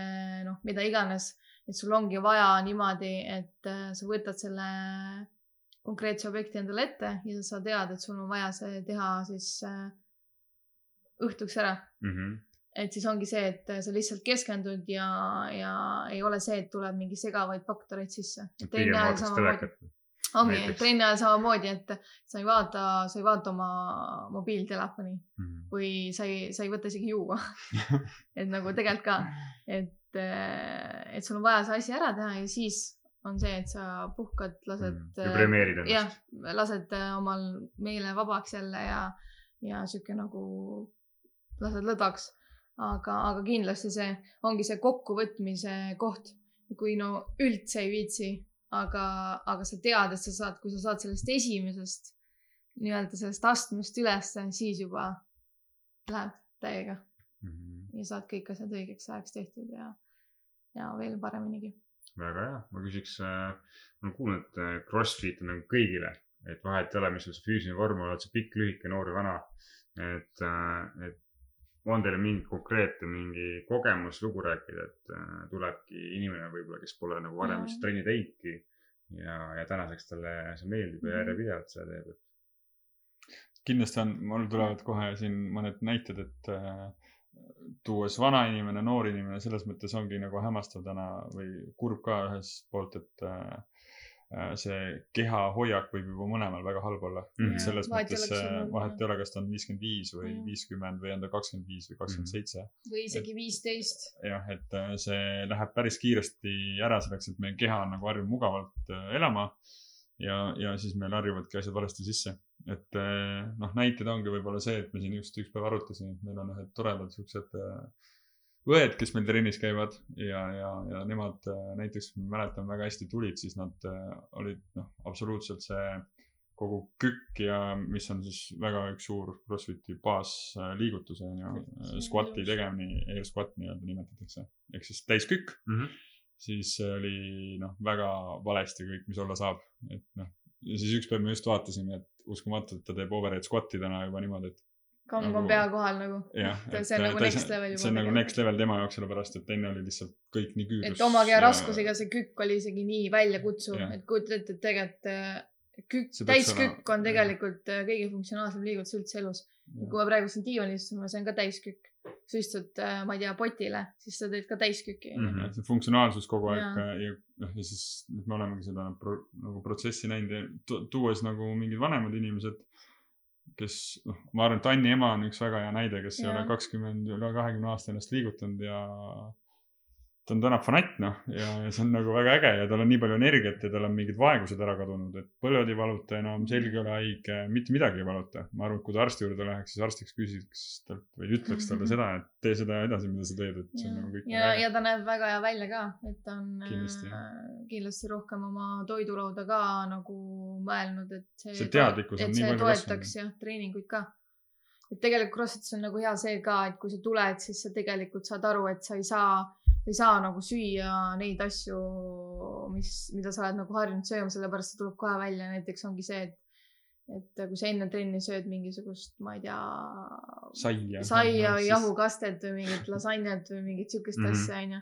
[SPEAKER 3] noh, mida iganes, et sul ongi vaja niimoodi, et äh, sa võtad selle konkreetse objekti endale ette ja sa tead, et sul on vaja see teha siis äh, õhtuks ära
[SPEAKER 1] Mhm.
[SPEAKER 3] et siis ongi see, et sa lihtsalt keskendud ja, ja ei ole see, et tuleb mingi segavaid faktoreid sisse. Ongi ajal samamoodi, et sa ei vaata, sa ei vaata oma mobiiltelefoni
[SPEAKER 1] Mhm.
[SPEAKER 3] või sa ei, sa ei võta isegi juua. (laughs) et nagu tegelikult ka, et, et sul on vaja see asi ära teha ja siis on see, et sa puhkad, lased.
[SPEAKER 1] Mhm. ja premeerid
[SPEAKER 3] jah
[SPEAKER 1] ennast.,
[SPEAKER 3] lased äh, omal meele vabaks jälle ja, ja sihuke nagu lased lõdvaks. aga, aga kindlasti see ongi see kokkuvõtmise koht, kui no üldse ei viitsi, aga, aga sa tead, et sa saad, kui sa saad sellest esimesest nii-öelda sellest astmest ülesse, siis juba läheb täiega ja saad kõik asjad õigeks ajaks tehtud ja, ja veel pareminigi.
[SPEAKER 1] väga hea, ma küsiks, ma olen kuulnud, et äh, Crossfit on nagu kõigile, et vahet ei ole, mis sul see füüsiline vorm on, oled sa pikk, lühike, noor või vana. et, et on teil mingi konkreetne mingi kogemus, lugu rääkida, et äh, tulebki inimene võib-olla, kes pole nagu varem üldse trenni teinudki ja, ja tänaseks talle see meeldib ja
[SPEAKER 3] Mhm.
[SPEAKER 1] järjepidevalt seda teeb, et
[SPEAKER 2] kindlasti on, mul tulevad kohe siin mõned näited, et äh, tuues vana inimene, noor inimene, selles mõttes ongi nagu hämmastav täna või kurb ka ühest poolt, et äh, äh, see kehahoiak võib juba mõlemal väga halb olla
[SPEAKER 1] Mhm.
[SPEAKER 2] mm.. selles
[SPEAKER 3] vahet
[SPEAKER 2] mõttes äh, vahet ei ole, kas ta on viiskümmend viis või
[SPEAKER 3] Mhm.
[SPEAKER 2] viiskümmend või on ta kakskümmend viis või kakskümmend seitse.
[SPEAKER 3] või isegi viisteist.
[SPEAKER 2] jah, et äh, see läheb päris kiiresti ära selleks, et meie keha on nagu harjunud mugavalt elama. ja, ja siis meil harjuvadki asjad valesti sisse. et noh, näited ongi võib-olla see, et me siin just üks päev arutasime, et meil on ühed toredad siuksed äh, õed, kes meil trennis käivad ja, ja, ja nemad äh, näiteks, ma mäletan väga hästi tulid, siis nad äh, olid noh, absoluutselt see kogu kükk ja mis on siis väga üks suur Crossfiti baasliigutus on ju, squat'i tegemine, air squat nii-öelda nimetatakse, ehk siis täiskükk
[SPEAKER 1] mm. -hmm.
[SPEAKER 2] siis oli noh, väga valesti kõik, mis olla saab, et noh. ja siis üks päev me just vaatasime, et uskumatu, et ta teeb overhead squat'i täna juba niimoodi, et
[SPEAKER 3] kamm on
[SPEAKER 2] Nagu-
[SPEAKER 3] pea kohal nagu. (laughs) see on nagu next level juba
[SPEAKER 2] see on nagu next level tema jaoks, sellepärast et enne oli lihtsalt kõik nii küürus.
[SPEAKER 3] et oma keha raskusega see kükk oli isegi nii väljakutsuv et kujuta ette, et tegelikult äh, kükk täiskükk on tegelikult äh, kõige funktsionaalsem liigutus üldse elus. kui ma praegu siin diivanil istun, see on ka täiskükk. sa istud, ma ei tea, potile, siis sa teed ka täiskükki onju.
[SPEAKER 2] et see funktsionaalsus kogu aeg ja, ja noh, ja siis nüüd me olemegi seda pro, nagu protsessi näinud ja tu- tuues nagu mingid vanemad inimesed, kes noh, ma arvan, et Anni ema on üks väga hea näide, kes ei
[SPEAKER 3] Jaa.
[SPEAKER 2] ole kakskümmend, üle kahekümne aasta ennast liigutanud ja ta on täna fanatt noh, ja ja see on nagu väga äge ja tal on nii palju energiat ja tal on mingid vaegused ära kadunud, et põlved ei valuta enam, selg ei ole haige, mitte midagi ei valuta. ma arvan, et kui ta arsti juurde läheks, siis arstiks küsiks talt või ütleks talle (laughs) seda, et tee seda edasi, mida sa teed, et see on nagu kõik
[SPEAKER 3] ja, ja ta näeb väga hea välja ka, et ta on
[SPEAKER 2] Kindlasti,
[SPEAKER 3] äh, kindlasti rohkem oma toidulauda ka nagu mõelnud, et see,
[SPEAKER 2] See teadlikkus on
[SPEAKER 3] et
[SPEAKER 2] nii
[SPEAKER 3] see
[SPEAKER 2] palju
[SPEAKER 3] toetaks jah, treeninguid ka. et tegelikult CrossFitis on nagu hea see ka, et kui sa tuled, siis sa tegelikult saad aru, et sa ei saa, sa ei saa nagu süüa neid asju, mis, mida sa oled nagu harjunud sööma, sellepärast see tuleb kohe välja, näiteks ongi see, et et kui sa enne trenni sööd mingisugust, ma ei tea,
[SPEAKER 2] saia.
[SPEAKER 3] saia või jahukastet või mingit lasanjat või mingit siukest
[SPEAKER 1] Mhm.
[SPEAKER 3] asja onju.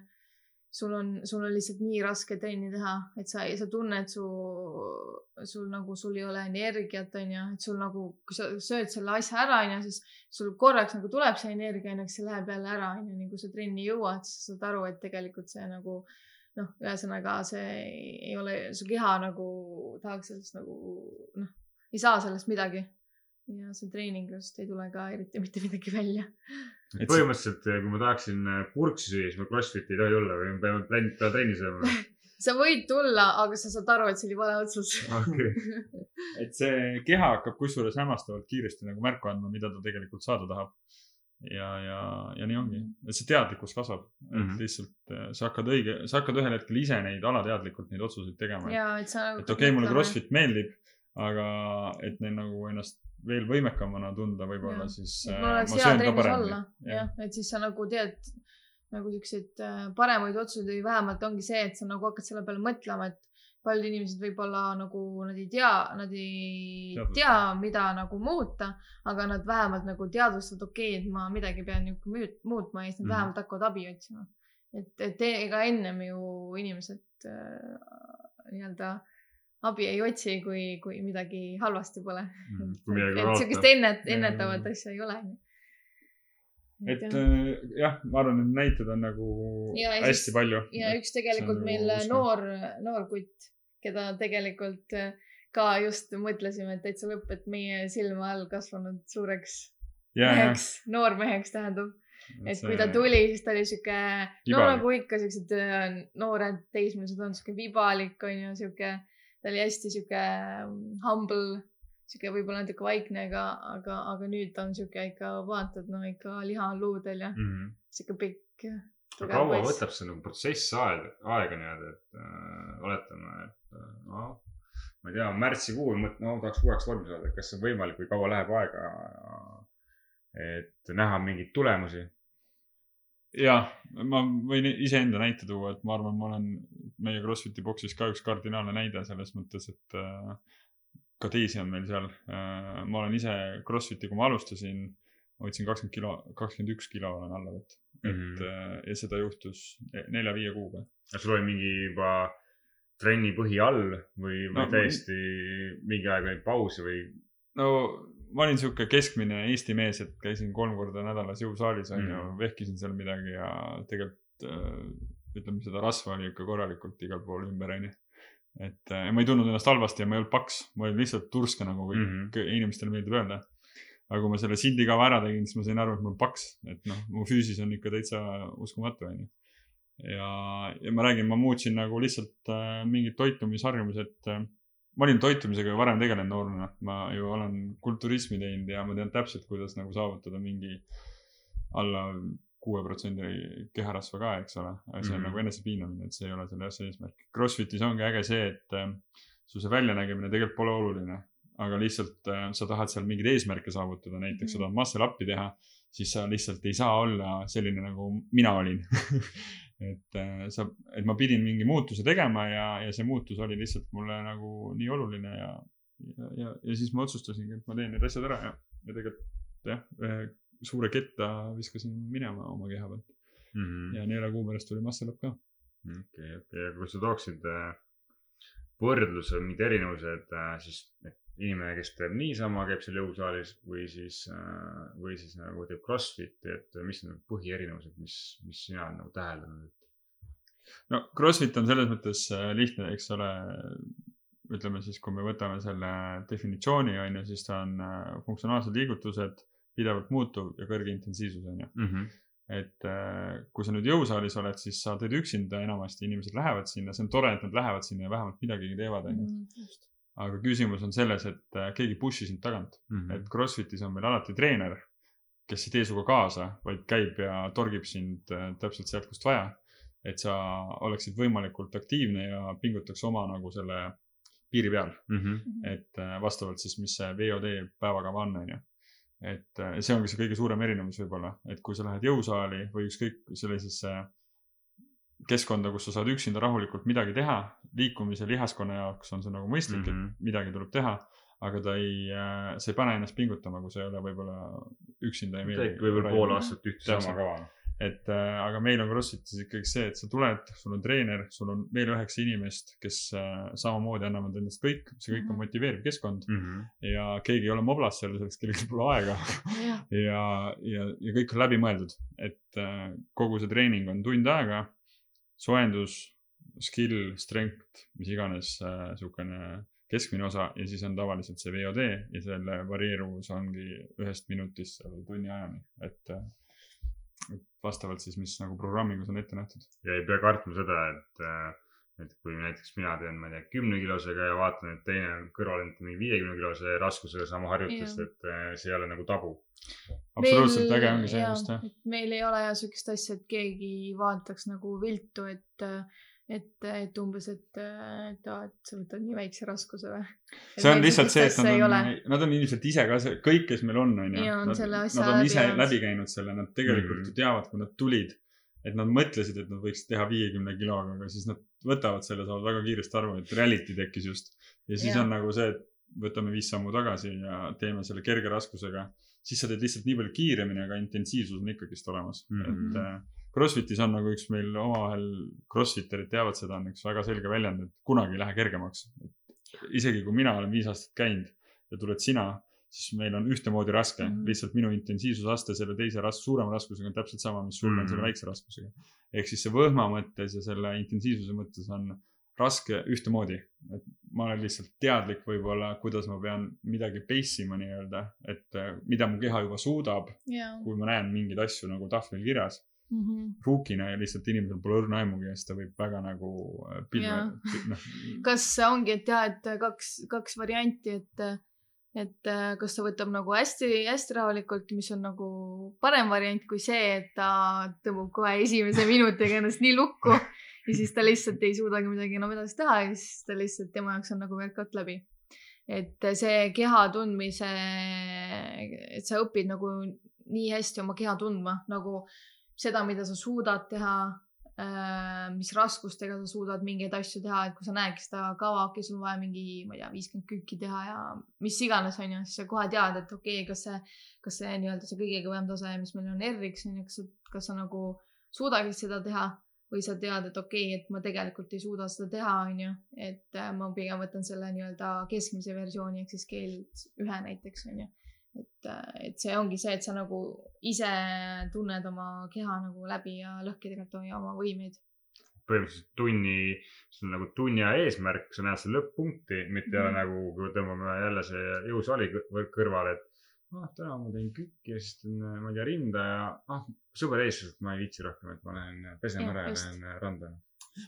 [SPEAKER 3] Sul on, sul on lihtsalt nii raske trenni teha, et sa, sa tunned su, sul nagu, sul ei ole energiat onju, et sul nagu, kui sa sööd selle asja ära onju, siis sul korraks nagu tuleb see energia onju, see läheb jälle ära onju, nii kui sa trenni jõuad, siis sa saad aru, et tegelikult see nagu noh, ühesõnaga see ei ole, su keha nagu tahaks sellest nagu noh, ei saa sellest midagi. Ja see treeningust ei tule ka eriti mitte midagi välja
[SPEAKER 2] Et-
[SPEAKER 1] põhimõtteliselt, kui ma tahaksin äh, purksi süüa, siis ma Crossfiti ei tohi tulla või ma pean trenni, pean trenni sööma? (laughs)
[SPEAKER 3] sa võid tulla, aga sa saad aru, et see oli vale otsus
[SPEAKER 1] okei, (laughs)
[SPEAKER 2] et see keha hakkab kusjuures hämmastavalt kiiresti nagu märku andma, mida ta tegelikult saada tahab. ja, ja, ja nii ongi, et see teadlikkus kasvab, et mm
[SPEAKER 1] Mhm.
[SPEAKER 2] -hmm. lihtsalt äh, sa hakkad õige, sa hakkad ühel hetkel ise neid alateadlikult neid otsuseid tegema.
[SPEAKER 3] ja et
[SPEAKER 2] et okei okay,, mulle. CrossFit meeldib, aga et neil nagu ennast veel võimekamana tunda võib-olla, siis äh,
[SPEAKER 3] jah, et siis sa nagu teed nagu siukseid äh, paremaid otsuseid või vähemalt ongi see, et sa nagu hakkad selle peale mõtlema, et paljud inimesed võib-olla nagu nad ei tea, nad ei
[SPEAKER 2] Teadvusta.
[SPEAKER 3] tea, mida nagu muuta, aga nad vähemalt nagu teadvustavad, okei okay,, et ma midagi pean niuke müü- muutma ja siis nad mm. vähemalt hakkavad abi otsima. et, et ega ennem ju inimesed äh, nii-öelda abi ei otsi, kui, kui midagi halvasti pole.
[SPEAKER 1] midagi
[SPEAKER 3] et siukest
[SPEAKER 1] kaotab.
[SPEAKER 3] ennet, ennetavat
[SPEAKER 2] ja, ja.
[SPEAKER 3] asja ei ole.
[SPEAKER 2] et äh, jah, ma arvan, et näiteid on nagu
[SPEAKER 3] Ja,
[SPEAKER 2] hästi
[SPEAKER 3] siis-
[SPEAKER 2] palju.
[SPEAKER 3] ja üks tegelikult
[SPEAKER 2] see on
[SPEAKER 3] meil
[SPEAKER 2] nagu
[SPEAKER 3] noor, noor kutt, keda tegelikult äh, ka just mõtlesime, et täitsa lõpp, et meie silma all kasvanud suureks
[SPEAKER 2] ja,
[SPEAKER 3] meheks, noormeheks tähendab. et kui ta tuli, siis ta oli sihuke, no nagu ikka siuksed äh, noored teismelised on, sihuke vibalik on ju, sihuke, ta oli hästi sihuke mm, humble, sihuke võib-olla natuke vaikne, aga, aga, aga nüüd ta on sihuke ikka vaatad, no ikka liha on luudel ja
[SPEAKER 1] Mhm.
[SPEAKER 3] sihuke pikk.
[SPEAKER 1] kaua võtab see nagu protsess aega, aega niimoodi, et äh, oletame, et noh, ma ei tea, märtsikuul mõt-, no tahaks uueks valmis saada, kas see on võimalik või kaua läheb aega, et näha mingeid tulemusi
[SPEAKER 2] jah, ma võin iseenda näite tuua, et ma arvan, ma olen meie Crossfiti boksis ka üks kardinaalne näide selles mõttes, et äh, ka teisi on meil seal. ma olen ise Crossfiti, kui ma alustasin, hoidsin kakskümmend kilo, kakskümmend üks kilo olen alla võtnud. et
[SPEAKER 1] Mhm.
[SPEAKER 2] äh, ja seda juhtus nelja-viie kuuga.
[SPEAKER 1] sul oli mingi juba trenni põhi all või, või
[SPEAKER 2] No,
[SPEAKER 1] täiesti mingi aeg oli pausi või?
[SPEAKER 2] no ma olin sihuke keskmine Eesti mees, et käisin kolm korda nädalas jõusaalis onju mm.
[SPEAKER 1] Mhm.,
[SPEAKER 2] vehkisin seal midagi ja tegelikult äh, ütleme, seda rasva oli ikka korralikult igal pool ümber onju. et äh, ja ma ei tundnud ennast halvasti ja ma ei olnud paks, ma olin lihtsalt turske nagu kõik mm. -hmm. inimestele meeldib öelda. aga kui ma selle sildi kava ära tegin, siis ma sain aru, et ma olen paks, et noh, mu füüsis on ikka täitsa uskumatu onju. ja, ja ma räägin, ma muutsin nagu lihtsalt äh, mingid toitumisharjumused äh, ma olin toitumisega varem tegelenud noorena, ma ju olen kulturismi teinud ja ma tean täpselt, kuidas nagu saavutada mingi alla kuue protsendi keharasva ka, eks ole. aga see on mm. -hmm. nagu enesepiinamine, et see ei ole selle asja eesmärk. Crossfitis ongi äge see, et äh, su see väljanägemine tegelikult pole oluline, aga lihtsalt äh, sa tahad seal mingeid eesmärke saavutada, näiteks mm -hmm. sa
[SPEAKER 3] Mhm.
[SPEAKER 2] tahad muscle up'i teha, siis sa lihtsalt ei saa olla selline, nagu mina olin (laughs) et äh, sa, et ma pidin mingi muutuse tegema ja, ja see muutus oli lihtsalt mulle nagu nii oluline ja, ja, ja, ja siis ma otsustasingi, et ma teen need asjad ära ja, ja tegelikult jah, ühe suure ketta viskasin minema oma keha pealt.
[SPEAKER 1] Okei,
[SPEAKER 2] ja nelja kuu pärast tuli up ka.
[SPEAKER 1] okei, aga kui sa tooksid äh, võrdluse, mingid erinevused, siis et inimene, kes teeb niisama, käib seal jõusaalis või siis, või siis nagu teeb Crossfiti, et mis on need põhierinevused, mis, mis sina oled nagu täheldanud?
[SPEAKER 2] no Crossfit on selles mõttes äh, lihtne, eks ole. ütleme siis, kui me võtame selle definitsiooni on ju, siis ta on äh, funktsionaalsed liigutused, pidevalt muutuv ja kõrge intensiivsus on ju.
[SPEAKER 1] Mhm.
[SPEAKER 2] et äh, kui sa nüüd jõusaalis oled, siis sa teed üksinda, enamasti inimesed lähevad sinna, see on tore, et nad lähevad sinna ja vähemalt midagigi teevad, on ju.
[SPEAKER 3] Mhm.
[SPEAKER 2] Aga küsimus on selles, et äh, keegi push'i sind tagant,
[SPEAKER 1] Mhm.
[SPEAKER 2] et Crossfitis on meil alati treener, kes ei tee sinuga kaasa, vaid käib ja torgib sind äh, täpselt sealt, kust vaja. et sa oleksid võimalikult aktiivne ja pingutaks oma nagu selle piiri peal,
[SPEAKER 1] Mhm.
[SPEAKER 2] et äh, vastavalt siis, mis see VOD päevakava on, on ju. et äh, see ongi see kõige suurem erinevus võib-olla, et kui sa lähed jõusaali või ükskõik sellisesse keskkonda, kus sa saad üksinda rahulikult midagi teha, liikumise lihaskonna jaoks on see nagu mõistlik mm, -hmm.
[SPEAKER 1] Mhm.
[SPEAKER 2] et midagi tuleb teha, aga ta ei, sa ei pane ennast pingutama, kui sa ei ole võib-olla üksinda ei
[SPEAKER 1] teedki võib-olla pool aastat ühte sama kava.
[SPEAKER 2] et äh, aga meil on CrossFitis ikkagi see, et sa tuled, sul on treener, sul on veel üheksa inimest, kes äh, samamoodi annavad endast kõik, see kõik on
[SPEAKER 3] Mhm.
[SPEAKER 2] motiveeriv keskkond
[SPEAKER 1] Mhm.
[SPEAKER 2] ja keegi ei ole moblas seal, selleks kellelgi pole aega
[SPEAKER 3] jah,
[SPEAKER 2] ja, ja, ja kõik on läbimõeldud, et äh, kogu see treening on tund aega, soojendus, skill, strength, mis iganes äh, niisugune keskmine osa ja siis on tavaliselt see VOD ja selle varieeruvus ongi ühest minutist seal tunni ajani, et äh, vastavalt siis, mis nagu programmingus on ette nähtud.
[SPEAKER 1] ja ei pea kartma seda, et, et kui näiteks mina teen, ma ei tea, kümne kilosega ja vaatan, et teine kõrval on mingi viiekümne kilose raskusega sama harjutust, et äh, see ei ole nagu tabu.
[SPEAKER 2] absoluutselt äge ongi see just jah.
[SPEAKER 3] meil ei ole jah siukest asja, et keegi vaataks nagu viltu, et, et, et umbes, et, et aa, et sa võtad nii väikse raskuse või.
[SPEAKER 2] see on lihtsalt see, et nad on, nad on ilmselt ise ka see, kõik, kes meil on,
[SPEAKER 3] on
[SPEAKER 2] Nad,
[SPEAKER 3] selle
[SPEAKER 2] nad
[SPEAKER 3] asja
[SPEAKER 2] on ise läbi käinud selle, nad tegelikult ju teavad, kui nad tulid, et nad mõtlesid, et nad võiksid teha viiekümne kiloga, aga siis nad võtavad selle, saavad väga kiiresti aru, et reality tekkis just. ja siis
[SPEAKER 3] Jaa.
[SPEAKER 2] on nagu see, et võtame viis sammu tagasi ja teeme selle kerge raskusega. siis sa teed lihtsalt nii palju kiiremini, aga intensiivsus on ikkagist olemas mm. -hmm. et äh, Crossfitis on nagu üks meil omavahel, Crossfiterid teavad seda, on üks väga selge väljend, et kunagi ei lähe kergemaks. isegi kui mina olen viis aastat käinud ja tuled sina, siis meil on ühtemoodi raske mm. -hmm. lihtsalt minu intensiivsusaste selle teise ras-, suurema raskusega on täpselt sama, mis sul mm -hmm. on selle
[SPEAKER 1] Mhm.
[SPEAKER 2] väikse raskusega. ehk siis see võhma mõttes ja selle intensiivsuse mõttes on raske ühtemoodi, et ma olen lihtsalt teadlik võib-olla, kuidas ma pean midagi pace ima nii-öelda, et äh, mida mu keha juba suudab,
[SPEAKER 3] jaa.
[SPEAKER 2] kui ma näen mingeid asju nagu tahvlil kirjas ruukina ja lihtsalt inimesel pole õrna aimugi ja siis ta võib väga nagu äh, pilve noh,
[SPEAKER 3] kas ongi, et jah, et kaks, kaks varianti, et, et äh, kas ta võtab nagu hästi-hästi rahulikult, mis on nagu parem variant kui see, et ta tõmbab kohe esimese (laughs) minutiga ennast nii lukku ja siis ta lihtsalt ei suudagi midagi enam edasi teha ja siis ta lihtsalt, tema jaoks on nagu workout läbi. et see keha tundmise, et sa õpid nagu nii hästi oma keha tundma nagu seda, mida sa suudad teha mis raskustega sa suudad mingeid asju teha, et kui sa näedki seda kava, okei okay,, sul on vaja mingi, ma ei tea, viiskümmend kükki teha ja mis iganes, onju, siis sa kohe tead, et okei okay,, kas see, kas see nii-öelda see kõige kõvem tase, mis meil on R-iks, onju, kas, kas sa nagu suudaksid seda teha või sa tead, et okei okay,, et ma tegelikult ei suuda seda teha, onju, et äh, ma pigem võtan selle nii-öelda keskmise versiooni ehk siis keeld ühe näiteks, onju et, et see ongi see, et sa nagu ise tunned oma keha nagu läbi ja lõhki tegelikult ja oma võimeid.
[SPEAKER 1] põhimõtteliselt tunni, see on nagu tunni aja eesmärk, sa näed seda lõpp-punkti, mitte mm. nagu, kui tõmbame jälle see jõusaali kõrvale, et ah, täna ma teen kükki ja siis teen, ma ei tea, rinda ja ah, sõber eestlased, ma ei viitsi rohkem, et ma lähen pesen ära ja lähen randa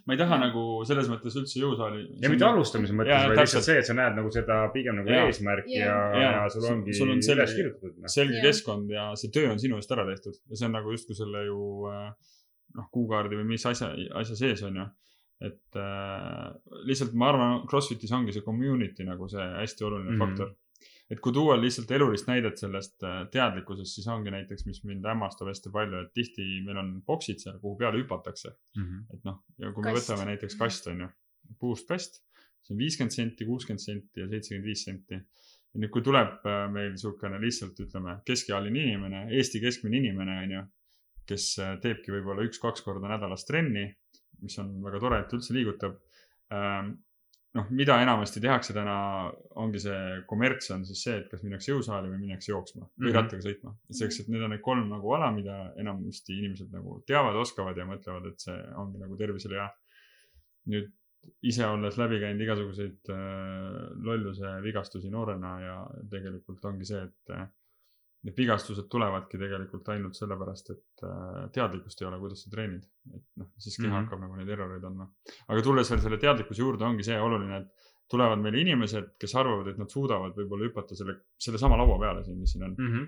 [SPEAKER 2] ma ei taha ja. nagu selles mõttes üldse jõusaali.
[SPEAKER 1] ja mitte alustamise mõttes, vaid lihtsalt see, et sa näed nagu seda pigem nagu ja. eesmärki ja, ja, ja sul ongi
[SPEAKER 2] sul on selge. Noh. selge keskkond ja see töö on sinu eest ära tehtud ja see on nagu justkui selle ju äh, noh, kuukaardi või mis asja, asja sees on ju. et äh, lihtsalt ma arvan, Crossfitis ongi see community nagu see hästi oluline mm -hmm. faktor et kui tuua lihtsalt elulist näidet sellest äh, teadlikkusest, siis ongi näiteks, mis mind hämmastab hästi palju, et tihti meil on boksid seal, kuhu peale hüpatakse mm. -hmm. et noh, ja kui me kast. võtame näiteks kast on ju, puust kast, see on viiskümmend senti, kuuskümmend senti ja seitsekümmend viis senti. ja nüüd, kui tuleb äh, meil niisugune lihtsalt ütleme, keskealine inimene, Eesti keskmine inimene on ju, kes äh, teebki võib-olla üks-kaks korda nädalas trenni, mis on väga tore, et üldse liigutab ähm, noh, mida enamasti tehakse täna, ongi see kommerts on siis see, et kas minnakse jõusaali või minnakse jooksma või mm -hmm. rattaga sõitma. et selleks, et need on need kolm nagu ala, mida enamasti inimesed nagu teavad, oskavad ja mõtlevad, et see ongi nagu tervisele hea. nüüd ise olles läbi käinud igasuguseid äh, lolluse vigastusi noorena ja tegelikult ongi see, et äh, need vigastused tulevadki tegelikult ainult sellepärast, et äh, teadlikkust ei ole, kuidas sa treenid. et noh, siis keha mm -hmm. hakkab nagu neid erroreid andma. aga tulles veel selle teadlikkuse juurde, ongi see oluline, et tulevad meile inimesed, kes arvavad, et nad suudavad võib-olla hüpata selle, sellesama laua peale siin, mis siin on mm. -hmm.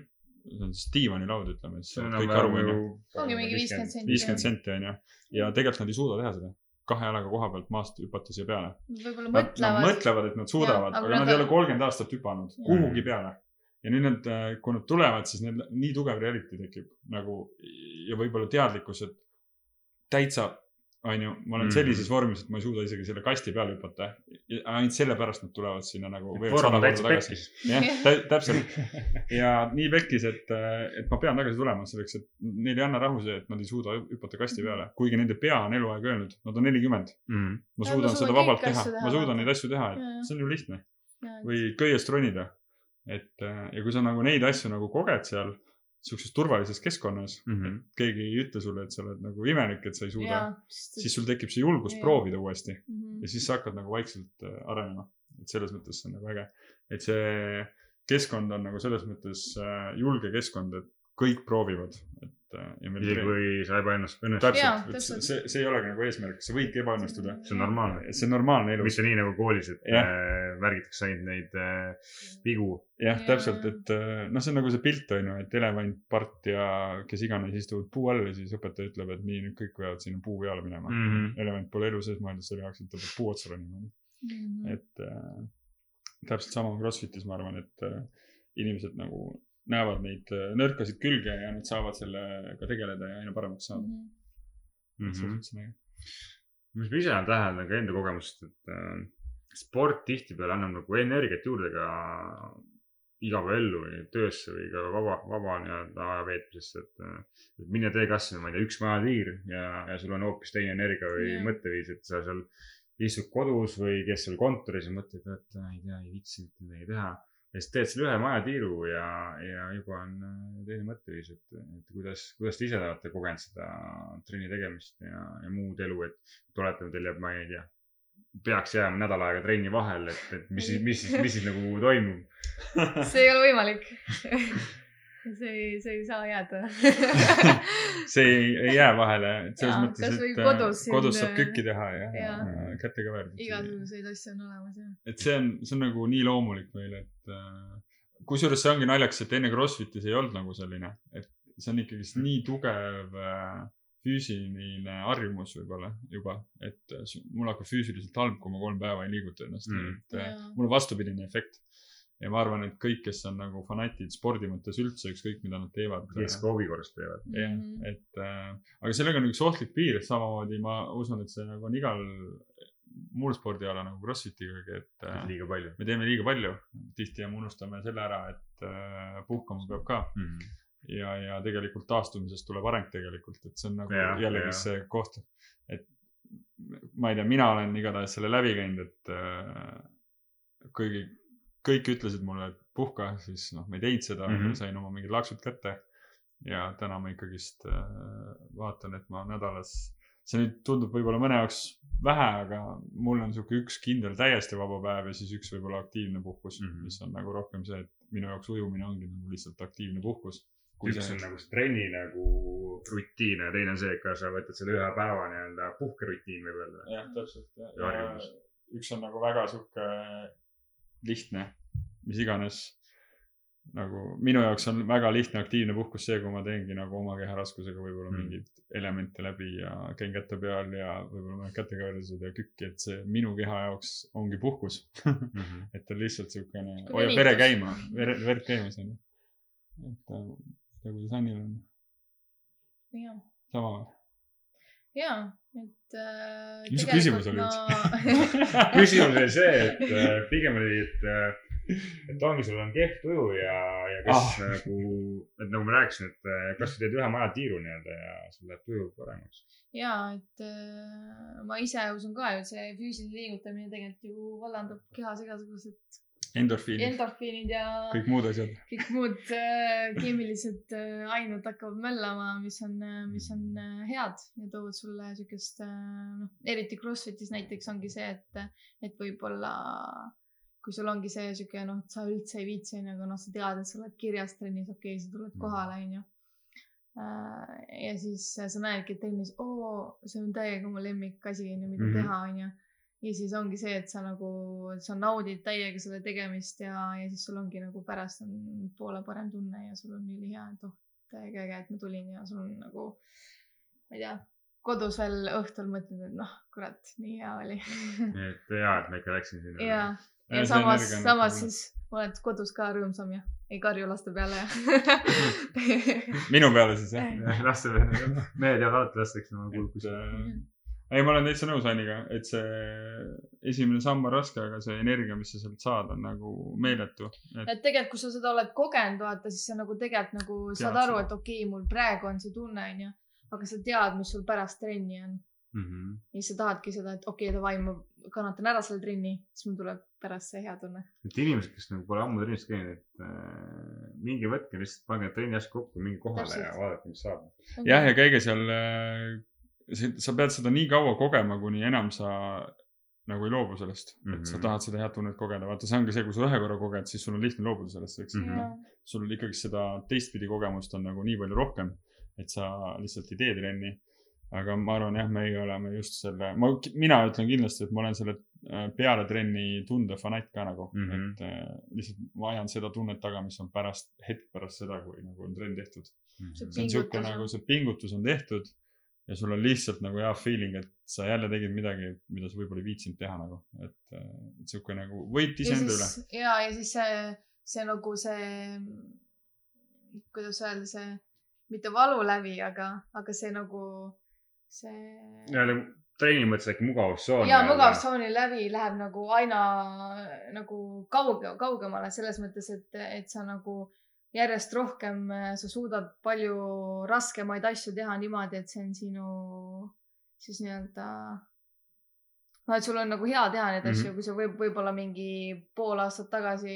[SPEAKER 2] see on siis diivanilaud, ütleme siis.
[SPEAKER 3] kõik aru, onju. ongi mingi viiskümmend senti.
[SPEAKER 2] viiskümmend senti, onju. ja tegelikult nad ei suuda teha seda kahe jalaga koha pealt maast hüpata siia peale.
[SPEAKER 3] võib-olla mõtlevad.
[SPEAKER 2] Nad mõtlevad, et nad suudavad, aga nad ei ole kolmkümmend aastat hüpanud kuhugi peale ja nüüd nad, äh, kui nad tulevad, siis neil nii tugev reality tekib nagu ja võib-olla teadlikkus, et täitsa, onju, ma olen mm. sellises vormis, et ma ei suuda isegi selle kasti peale hüpata. ainult sellepärast nad tulevad sinna nagu. jah, täpselt. (laughs) Ja nii pekkis, et, äh, et ma pean tagasi tulema selleks, et neil ei anna rahu see, et nad ei suuda hüpata kasti peale, kuigi nende pea on eluaeg öelnud, nad on nelikümmend. Mm.. ma suudan ja, seda vabalt teha, ma suudan neid asju teha, et see on ju lihtne. või köiest ronida et äh, ja kui sa nagu neid asju nagu koged seal sihukeses turvalises keskkonnas mm, -hmm. et keegi ei ütle sulle, et sa oled nagu imelik, et sa ei suuda, siis sul tekib see julgus ja. proovida uuesti mm. -hmm. ja siis sa hakkad nagu vaikselt äh, arenema. et selles mõttes see on nagu äge, et see keskkond on nagu selles mõttes äh, julge keskkond, et kõik proovivad, et
[SPEAKER 1] et ja meil isegi kui sa ebaõnnestu.
[SPEAKER 2] täpselt, et see, see ei olegi nagu eesmärk, sa võidki ebaõnnestuda.
[SPEAKER 1] see on normaalne.
[SPEAKER 2] see on normaalne elu.
[SPEAKER 1] mitte nii nagu koolis, et äh, märgitakse ainult neid äh, vigu.
[SPEAKER 2] jah, täpselt, et äh, noh, see on nagu see pilt on ju, et elevant, part ja kes iganes istuvad puu all ja siis õpetaja ütleb, et nii, nüüd kõik peavad sinna puu peale minema mm. -hmm. elevant pole elu sees mõeldud selle jaoks, et ta peab puu otsa ronima mm. -hmm. et äh, täpselt sama Crossfitis ma arvan, et äh, inimesed nagu näevad neid äh, nõrkasid külge ja nad saavad sellega tegeleda ja aina paremaks saada mm.
[SPEAKER 1] -hmm. mis ma ise olen täheldanud ka enda kogemusest, et äh, sport tihtipeale annab nagu energiat juurde ka igapäevaellu või töösse või ka vaba, vaba nii-öelda aja veetmisesse, et, äh, et mine tee kasvõi, ma ei tea, üks majatiir ja, ja sul on hoopis teine energia või yeah. mõtteviis, et sa seal istud kodus või kes seal kontoris ja mõtled, et ei tea, ei viitsi mitte midagi teha ja siis teed selle ühe majatiiru ja, ja juba on äh, teine mõtteviis, et, et kuidas, kuidas te ise olete kogenud seda trenni tegemist ja, ja muud elu, et oletame, teil jääb, ma ei tea, peaks jääma nädal aega trenni vahele, et, et mis siis, mis siis, mis siis nagu toimub? (laughs)
[SPEAKER 3] see ei ole võimalik (laughs) (laughs) see ei, see ei saa jääda (laughs)
[SPEAKER 2] see ei, ei jää vahele, et selles ja, mõttes, et äh, kodus, kodus saab kükki teha ja, ja. ja kätega väärida.
[SPEAKER 3] igasuguseid asju on olemas jah.
[SPEAKER 2] et see on, see on nagu nii loomulik meil, et äh, kusjuures see ongi naljakas, et enne Crossfiti see ei olnud nagu selline, et see on ikkagist nii tugev äh, füüsiline harjumus võib-olla juba, et äh, mul hakkab füüsiliselt halb, kui ma kolm päeva ei liiguta ennast
[SPEAKER 1] Mm.
[SPEAKER 2] et äh,
[SPEAKER 3] Jaa.
[SPEAKER 2] mul on vastupidine efekt. Ja ma arvan, et kõik, kes on nagu fanatid spordi mõttes üldse, ükskõik mida nad teevad.
[SPEAKER 1] kes ka hobi korras teevad.
[SPEAKER 2] jah,
[SPEAKER 3] Mhm.
[SPEAKER 2] et äh, aga sellega on üks ohtlik piir, samamoodi ma usun, et see nagu on igal muul spordialal nagu Crossfitigagi, et äh,
[SPEAKER 1] liiga palju
[SPEAKER 2] me teeme liiga palju. tihti ja me unustame selle ära, et äh, puhkama peab ka
[SPEAKER 1] mm. -hmm.
[SPEAKER 2] ja, ja tegelikult taastumisest tuleb areng tegelikult, et see on nagu ja, jällegi
[SPEAKER 1] jah.
[SPEAKER 2] see koht, et ma ei tea, mina olen igatahes selle läbi käinud, et äh, kõigi, kõik ütlesid mulle, et puhka, siis noh, ma ei teinud seda mm. -hmm. sain oma mingid laksud kätte. ja täna ma ikkagist äh, vaatan, et ma nädalas, see nüüd tundub võib-olla mõne jaoks vähe, aga mul on sihuke üks kindel täiesti vaba päev ja siis üks võib-olla aktiivne puhkus mm. -hmm. mis on nagu rohkem see, et minu jaoks ujumine ongi nagu lihtsalt aktiivne puhkus.
[SPEAKER 1] üks on nagu see trenni nagu rutiin ja teine on see, et kas sa võtad selle ühe päeva nii-öelda puhkerutiin võib-olla.
[SPEAKER 2] jah, täpselt.
[SPEAKER 1] Ja harjumus.
[SPEAKER 2] üks on nagu väga sihuke lihtne, mis iganes. nagu minu jaoks on väga lihtne aktiivne puhkus see, kui ma teengi nagu oma keharaskusega võib-olla
[SPEAKER 1] Mm.
[SPEAKER 2] mm. mingeid elemente läbi ja käin käte peal ja võib-olla mõned kätekõverused ja kükki, et see minu keha jaoks ongi puhkus.
[SPEAKER 1] Mhm. (laughs)
[SPEAKER 2] et ta on lihtsalt siukene, hoiab vere käima, vere, verd käimas on ju. et äh, ja kuidas Annil on sama või?
[SPEAKER 3] ja, et äh,.
[SPEAKER 2] Mis su küsimus oli (laughs)
[SPEAKER 1] küsimus oli see, et äh, pigem oli, et, et ongi, sul on kehv tuju ja, ja kas
[SPEAKER 2] Ah.
[SPEAKER 1] ah. nagu, et nagu ma rääkisin, et äh, kas sa teed ühe maja tiiru nii-öelda ja sul läheb tuju paremaks.
[SPEAKER 3] ja, et äh, ma ise usun ka ju, et see füüsiline liigutamine tegelikult ju vallandab kehas igasugused
[SPEAKER 2] endorfiinid,
[SPEAKER 3] endorfiinid ja
[SPEAKER 2] kõik muud asjad.
[SPEAKER 3] kõik muud äh, keemilised äh, ained hakkavad möllama, mis on, mis on äh, head ja toovad sulle siukest äh,, noh, eriti Crossfitis näiteks ongi see, et, et võib-olla kui sul ongi see siuke noh, et sa üldse ei viitsi onju, aga noh, sa tead, et sa oled kirjas trennis, okei okay,, sa tuled kohale onju. ja siis sa näedki, et trennis, oo, see on täiega mu lemmikasi onju, mida mm. -hmm. teha onju ja siis ongi see, et sa nagu, sa naudid täiega selle tegemist ja, ja siis sul ongi nagu pärast on poole parem tunne ja sul on ülihea, et oh, täiega äge, et ma tulin ja sul on nagu, ma ei tea, kodus veel õhtul mõtled, et noh, kurat, nii hea oli. (laughs)
[SPEAKER 1] nii et hea, et ma ikka läksin sinna.
[SPEAKER 3] ja,
[SPEAKER 2] Ja
[SPEAKER 3] samas samas siis oled kodus ka rõõmsam ja ei karju laste peale ja (laughs)
[SPEAKER 2] minu peale siis jah? (laughs)
[SPEAKER 1] laste, mehed jäävad alati lasteks oma kulkus.
[SPEAKER 2] ei, ma olen täitsa nõus Anniga, et see esimene samm on raske, aga see energia, mis sa sealt saad, on nagu meeletu. et
[SPEAKER 3] et tegelikult, kui sa seda oled kogenud, vaata, siis sa nagu tegelikult nagu saad
[SPEAKER 2] Tead
[SPEAKER 3] aru,
[SPEAKER 2] seda.
[SPEAKER 3] et okei okay,, mul praegu on see tunne, onju, aga sa tead, mis sul pärast trenni on
[SPEAKER 1] Mhm.
[SPEAKER 3] ja siis sa tahadki seda, et okei okay,, davai, ma kannatan ära selle trenni, siis mul tuleb pärast see hea tunne.
[SPEAKER 1] et inimesed, kes nagu pole ammu trennis käinud, et äh, minge võtke lihtsalt, pange trenni asjad kokku, minge kohale
[SPEAKER 3] Täpselt.
[SPEAKER 1] ja vaadake, mis saab.
[SPEAKER 2] jah, ja käige seal, sa pead seda nii kaua kogema, kuni enam sa nagu ei loobu sellest mm, -hmm. et sa
[SPEAKER 1] Mhm.
[SPEAKER 2] tahad seda head tunnet kogeda, vaata, see ongi see, kui sa ühe korra koged, siis sul on lihtne loobuda sellest, eks mm. -hmm. sul ikkagi seda teistpidi kogemust on nagu nii palju rohkem, et sa lihtsalt ei tee trenni. aga ma arvan jah, meie oleme just selle, ma, mina ütlen kindlasti, et ma olen selle äh, peale trenni tunde fanatt ka nagu mm. -hmm. et äh, lihtsalt ma ajan seda tunnet taga, mis on pärast, hetk pärast seda, kui nagu on trenn tehtud. see on siuke
[SPEAKER 3] Pingutus on-
[SPEAKER 2] nagu see pingutus on tehtud ja sul on lihtsalt nagu hea feeling, et sa jälle tegid midagi, mida sa võib-olla ei viitsinud teha nagu, et, et siuke nagu võit
[SPEAKER 3] ja
[SPEAKER 2] iseenda üle.
[SPEAKER 3] siis ja, ja siis see, see nagu see, kuidas öelda, see mitte valulävi, aga, aga see nagu see.
[SPEAKER 1] nii-öelda trenni mõttes äkki mugavustsoon.
[SPEAKER 3] ja mugavustsooni läbi läheb nagu aina nagu kauge, kaugemale selles mõttes, et, et sa nagu järjest rohkem, sa suudad palju raskemaid asju teha niimoodi, et see on sinu siis nii-öelda noh, et sul on nagu hea teha neid asju
[SPEAKER 1] Mhm.,
[SPEAKER 3] kui sa võib, võib-olla mingi pool aastat tagasi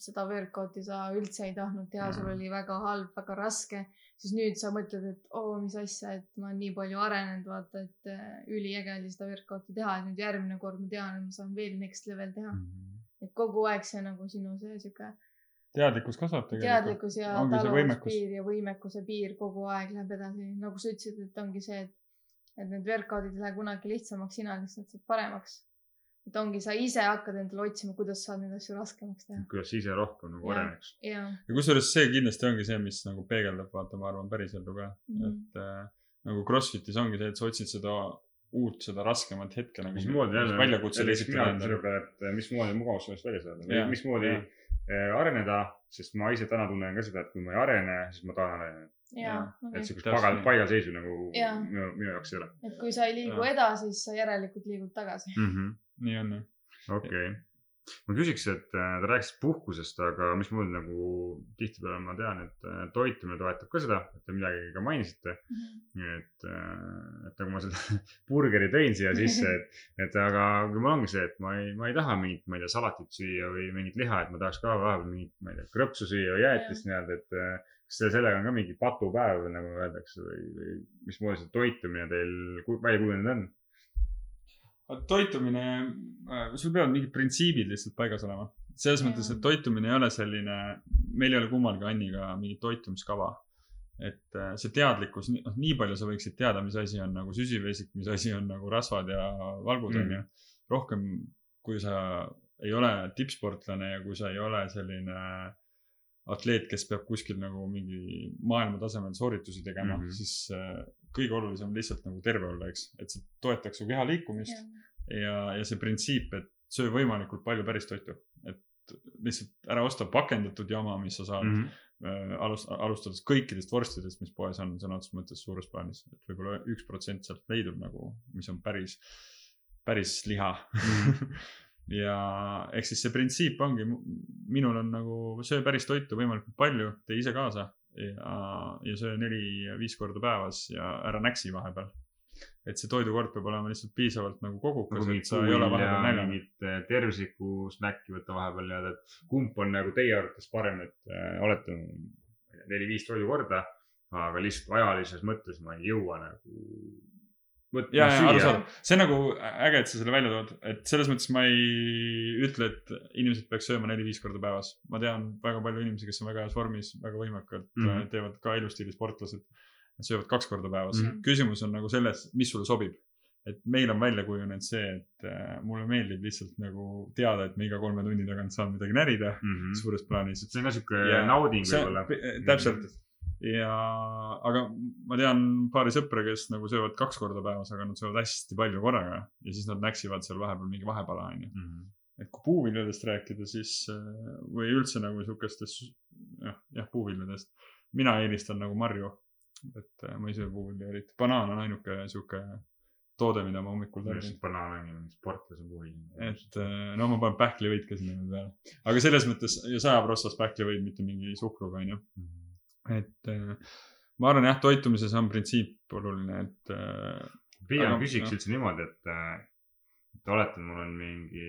[SPEAKER 3] seda workout'i sa üldse ei tahtnud teha, sul
[SPEAKER 1] Mhm.
[SPEAKER 3] oli väga halb, väga raske, siis nüüd sa mõtled, et oo, mis asja, et ma olen nii palju arenenud, vaata, et äh, üliäge oli seda workout'i teha, et nüüd järgmine kord ma tean, et ma saan veel next level teha.
[SPEAKER 1] Mhm.
[SPEAKER 3] et kogu aeg see nagu sinu see sihuke
[SPEAKER 2] teadlikkus kasvab tegelikult.
[SPEAKER 3] teadlikkus ja taluvuspiir ja võimekuse piir kogu aeg läheb edasi, nagu sa ütlesid, et ongi see, et, et need workout'id ei lähe kunagi lihtsamaks, sina lihtsalt saad paremaks. et ongi, sa ise hakkad endale otsima, kuidas saad neid asju raskemaks teha.
[SPEAKER 1] kuidas ise rohkem nagu areneks.
[SPEAKER 3] ja,
[SPEAKER 2] ja kusjuures see kindlasti ongi see, mis nagu peegeldab, vaata, ma arvan, pärisellu ka mm. -hmm. et äh, nagu Crossfitis ongi see, et sa otsid seda uut, seda raskemat hetke nagu.
[SPEAKER 1] mismoodi jälle,
[SPEAKER 2] väljakutse
[SPEAKER 1] et eh, mismoodi mugavusest välja saada mismoodi areneda, sest ma ise täna tunnen ka seda, et kui ma ei arene, siis ma tahan areneda.
[SPEAKER 3] ja
[SPEAKER 2] Jaa.,
[SPEAKER 1] et
[SPEAKER 2] Täpselt
[SPEAKER 1] pagal
[SPEAKER 2] nii.,
[SPEAKER 1] paigalseisu nagu
[SPEAKER 3] Jaa.
[SPEAKER 1] minu, minu jaoks ei ole
[SPEAKER 3] et kui sa ei liigu
[SPEAKER 2] Jaa.
[SPEAKER 3] edasi, siis sa järelikult liigud tagasi.
[SPEAKER 1] mm. -hmm.
[SPEAKER 2] nii on jah.
[SPEAKER 1] okei, ma küsiks, et äh, te rääkisite puhkusest, aga mismoodi nagu tihtipeale ma tean, et äh, toitumine toetab ka seda, et te midagi ka mainisite. nii et, et nagu ma selle (laughs) burgeri tõin siia sisse, et, et aga kui mul ongi see, et ma ei, ma ei taha mingit, ma ei tea, salatit süüa või mingit liha, et ma tahaks ka vahepeal mingit, ma ei tea, krõpsu süüa või jäätist nii-öelda, et äh, kas sellega on ka mingi patupäev, nagu öeldakse või, või mismoodi see toitumine teil välja kujunenud on?
[SPEAKER 2] toitumine, sul peavad mingid printsiibid lihtsalt paigas olema. selles mõttes, et toitumine ei ole selline, meil ei ole kummalgi Anniga mingit toitumiskava. et äh, see teadlikkus, noh, nii palju sa võiksid teada, mis asi on nagu süsivesik, mis asi on nagu rasvad ja valgud
[SPEAKER 1] Mm.
[SPEAKER 2] onju mm.. rohkem, kui sa ei ole tippsportlane ja kui sa ei ole selline atleet, kes peab kuskil nagu mingi maailmatasemel sooritusi tegema mm. -hmm. siis äh, kõige olulisem lihtsalt nagu terve olla, eks, et see toetaks su keha liikumist ja, ja see printsiip, et söö võimalikult palju päris toitu, et lihtsalt ära osta pakendatud jama, mis sa saad mm.
[SPEAKER 1] Mhm.
[SPEAKER 2] alust-, alustades kõikidest vorstidest, mis poes on, sõna otseses mõttes suures plaanis, et võib-olla üks protsent sealt leidub nagu, mis on päris, päris liha (laughs) ja eks siis see printsiip ongi, minul on nagu söö päris toitu võimalikult palju, tee ise kaasa ja, ja söö neli-viis korda päevas ja ära näksi vahepeal. et see toidukord peab olema lihtsalt piisavalt nagu kogukas
[SPEAKER 1] nagu
[SPEAKER 2] et sa ei ole vahepeal, näljane.
[SPEAKER 1] mingit eh, tervislikku snäkki võtta vahepeal nii-öelda, et kumb on nagu teie arvates parem, et äh, olete neli-viis toidukorda, aga lihtsalt ajalises mõttes ma ei jõua nagu võtma
[SPEAKER 2] ja, ja
[SPEAKER 1] süüa.
[SPEAKER 2] see on nagu äge, et sa selle välja tood, et selles mõttes ma ei ütle, et inimesed peaks sööma neli-viis korda päevas. ma tean väga palju inimesi, kes on väga heas vormis, väga võimekad mm,
[SPEAKER 1] Mhm.
[SPEAKER 2] -hmm. teevad ka elustiili sportlased. Nad söövad kaks korda päevas mm. -hmm. küsimus on nagu selles, mis sulle sobib. et meil on välja kujunenud see, et äh, mulle meeldib lihtsalt nagu teada, et ma iga kolme tunni tagant saan midagi närida mm. -hmm. suures plaanis.
[SPEAKER 1] see on ka sihuke nauding võib-olla.
[SPEAKER 2] täpselt. ja, aga ma tean paari sõpra, kes nagu söövad kaks korda päevas, aga nad söövad hästi palju korraga ja siis nad näksivad seal vahepeal mingi vahepala, onju.
[SPEAKER 1] Mhm.
[SPEAKER 2] et kui puuviljadest rääkida, siis äh, või üldse nagu siukestest, jah, jah, puuviljadest. mina eelistan nagu marju. et äh, ma ei söö puuvilja eriti. banaan on ainuke sihuke toode, mida ma hommikul tarbin
[SPEAKER 1] banaan on mingi sportlase puhul.
[SPEAKER 2] et äh, no ma panen pähklivõit ka sinna peale. aga selles mõttes ja sajab rossas pähklivõit, mitte mingi suhkruga, onju. Et äh, ma arvan jah, toitumises on printsiip oluline, et äh,
[SPEAKER 1] pigem küsiks
[SPEAKER 2] jah.
[SPEAKER 1] üldse niimoodi, et, et oletame, mul on mingi,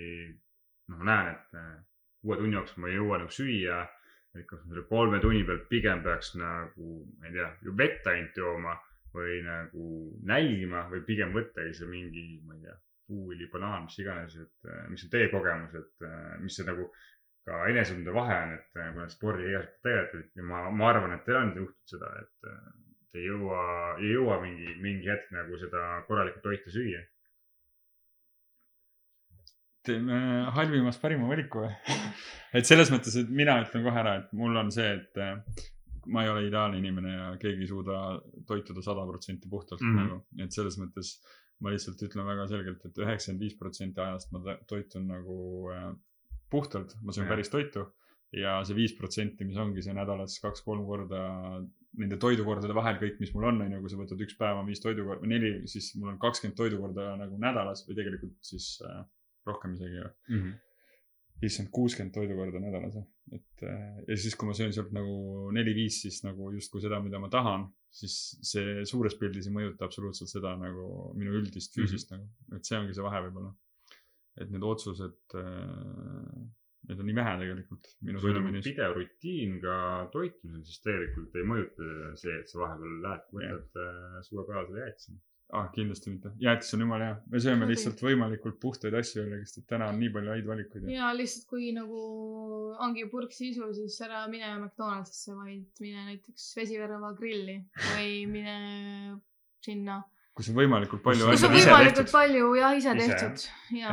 [SPEAKER 1] noh, ma näen, et äh, kuue tunni jooksul ma ei jõua nagu süüa. et kas ma selle kolme tunni pealt pigem peaks nagu, ma ei tea, vett ainult jooma või nagu nälgima või pigem võttagi see mingi, ma ei tea, puuvili, banaan, mis iganes, et äh, mis on teie kogemus, et äh, mis see nagu ka enesetunde vahe on, et kui nad spordiga tegelevad ja ma, ma arvan, et teil on juhtunud seda, et te ei jõua, ei jõua mingi, mingi hetk nagu seda korralikku toitu süüa.
[SPEAKER 2] teeme halvimast parima valiku või? (laughs) et selles mõttes, et mina ütlen kohe ära, et mul on see, et äh, ma ei ole ideaalne inimene ja keegi ei suuda toituda sada protsenti puhtalt mm. -hmm. nagu, et selles mõttes ma lihtsalt ütlen väga selgelt et, et üheksakümmend viis protsenti ajast ma to- toitun nagu puhtalt, ma söön päris toitu ja see viis protsenti, mis ongi see nädalas kaks-kolm korda nende toidukordade vahel kõik, mis mul on, on ju, kui sa võtad üks päev on viis toidukorda neli, siis mul on kakskümmend toidukorda nagu nädalas või tegelikult siis äh, rohkem isegi ju issand, kuuskümmend toidukorda nädalas, et äh, ja siis, kui ma söön sealt nagu neli-viis, siis nagu justkui seda, mida ma tahan, siis see suures pildis ei mõjuta absoluutselt seda nagu minu üldist füüsist mm -hmm. nagu, et see ongi see vahe võib-olla. Et need otsused äh,, need on nii vähe tegelikult.
[SPEAKER 1] Pidev rutiin ka toitumisel, siis tegelikult ei mõjuta see, et sa vahepeal lähed, võtad äh, suvepäevasele jäätise.
[SPEAKER 2] ah, kindlasti mitte, jäätis on jumala hea, me sööme lihtsalt võimalikult puhtaid asju jällegi, sest et täna on nii palju häid valikuid ja
[SPEAKER 3] lihtsalt kui nagu ongi purksisu, siis ära mine McDonaldsisse, vaid mine näiteks Vesivärava grilli või mine sinna
[SPEAKER 2] kus on võimalikult palju
[SPEAKER 1] Kus
[SPEAKER 3] on võimalikult
[SPEAKER 1] tehtud.
[SPEAKER 3] palju jah, ise tehtud.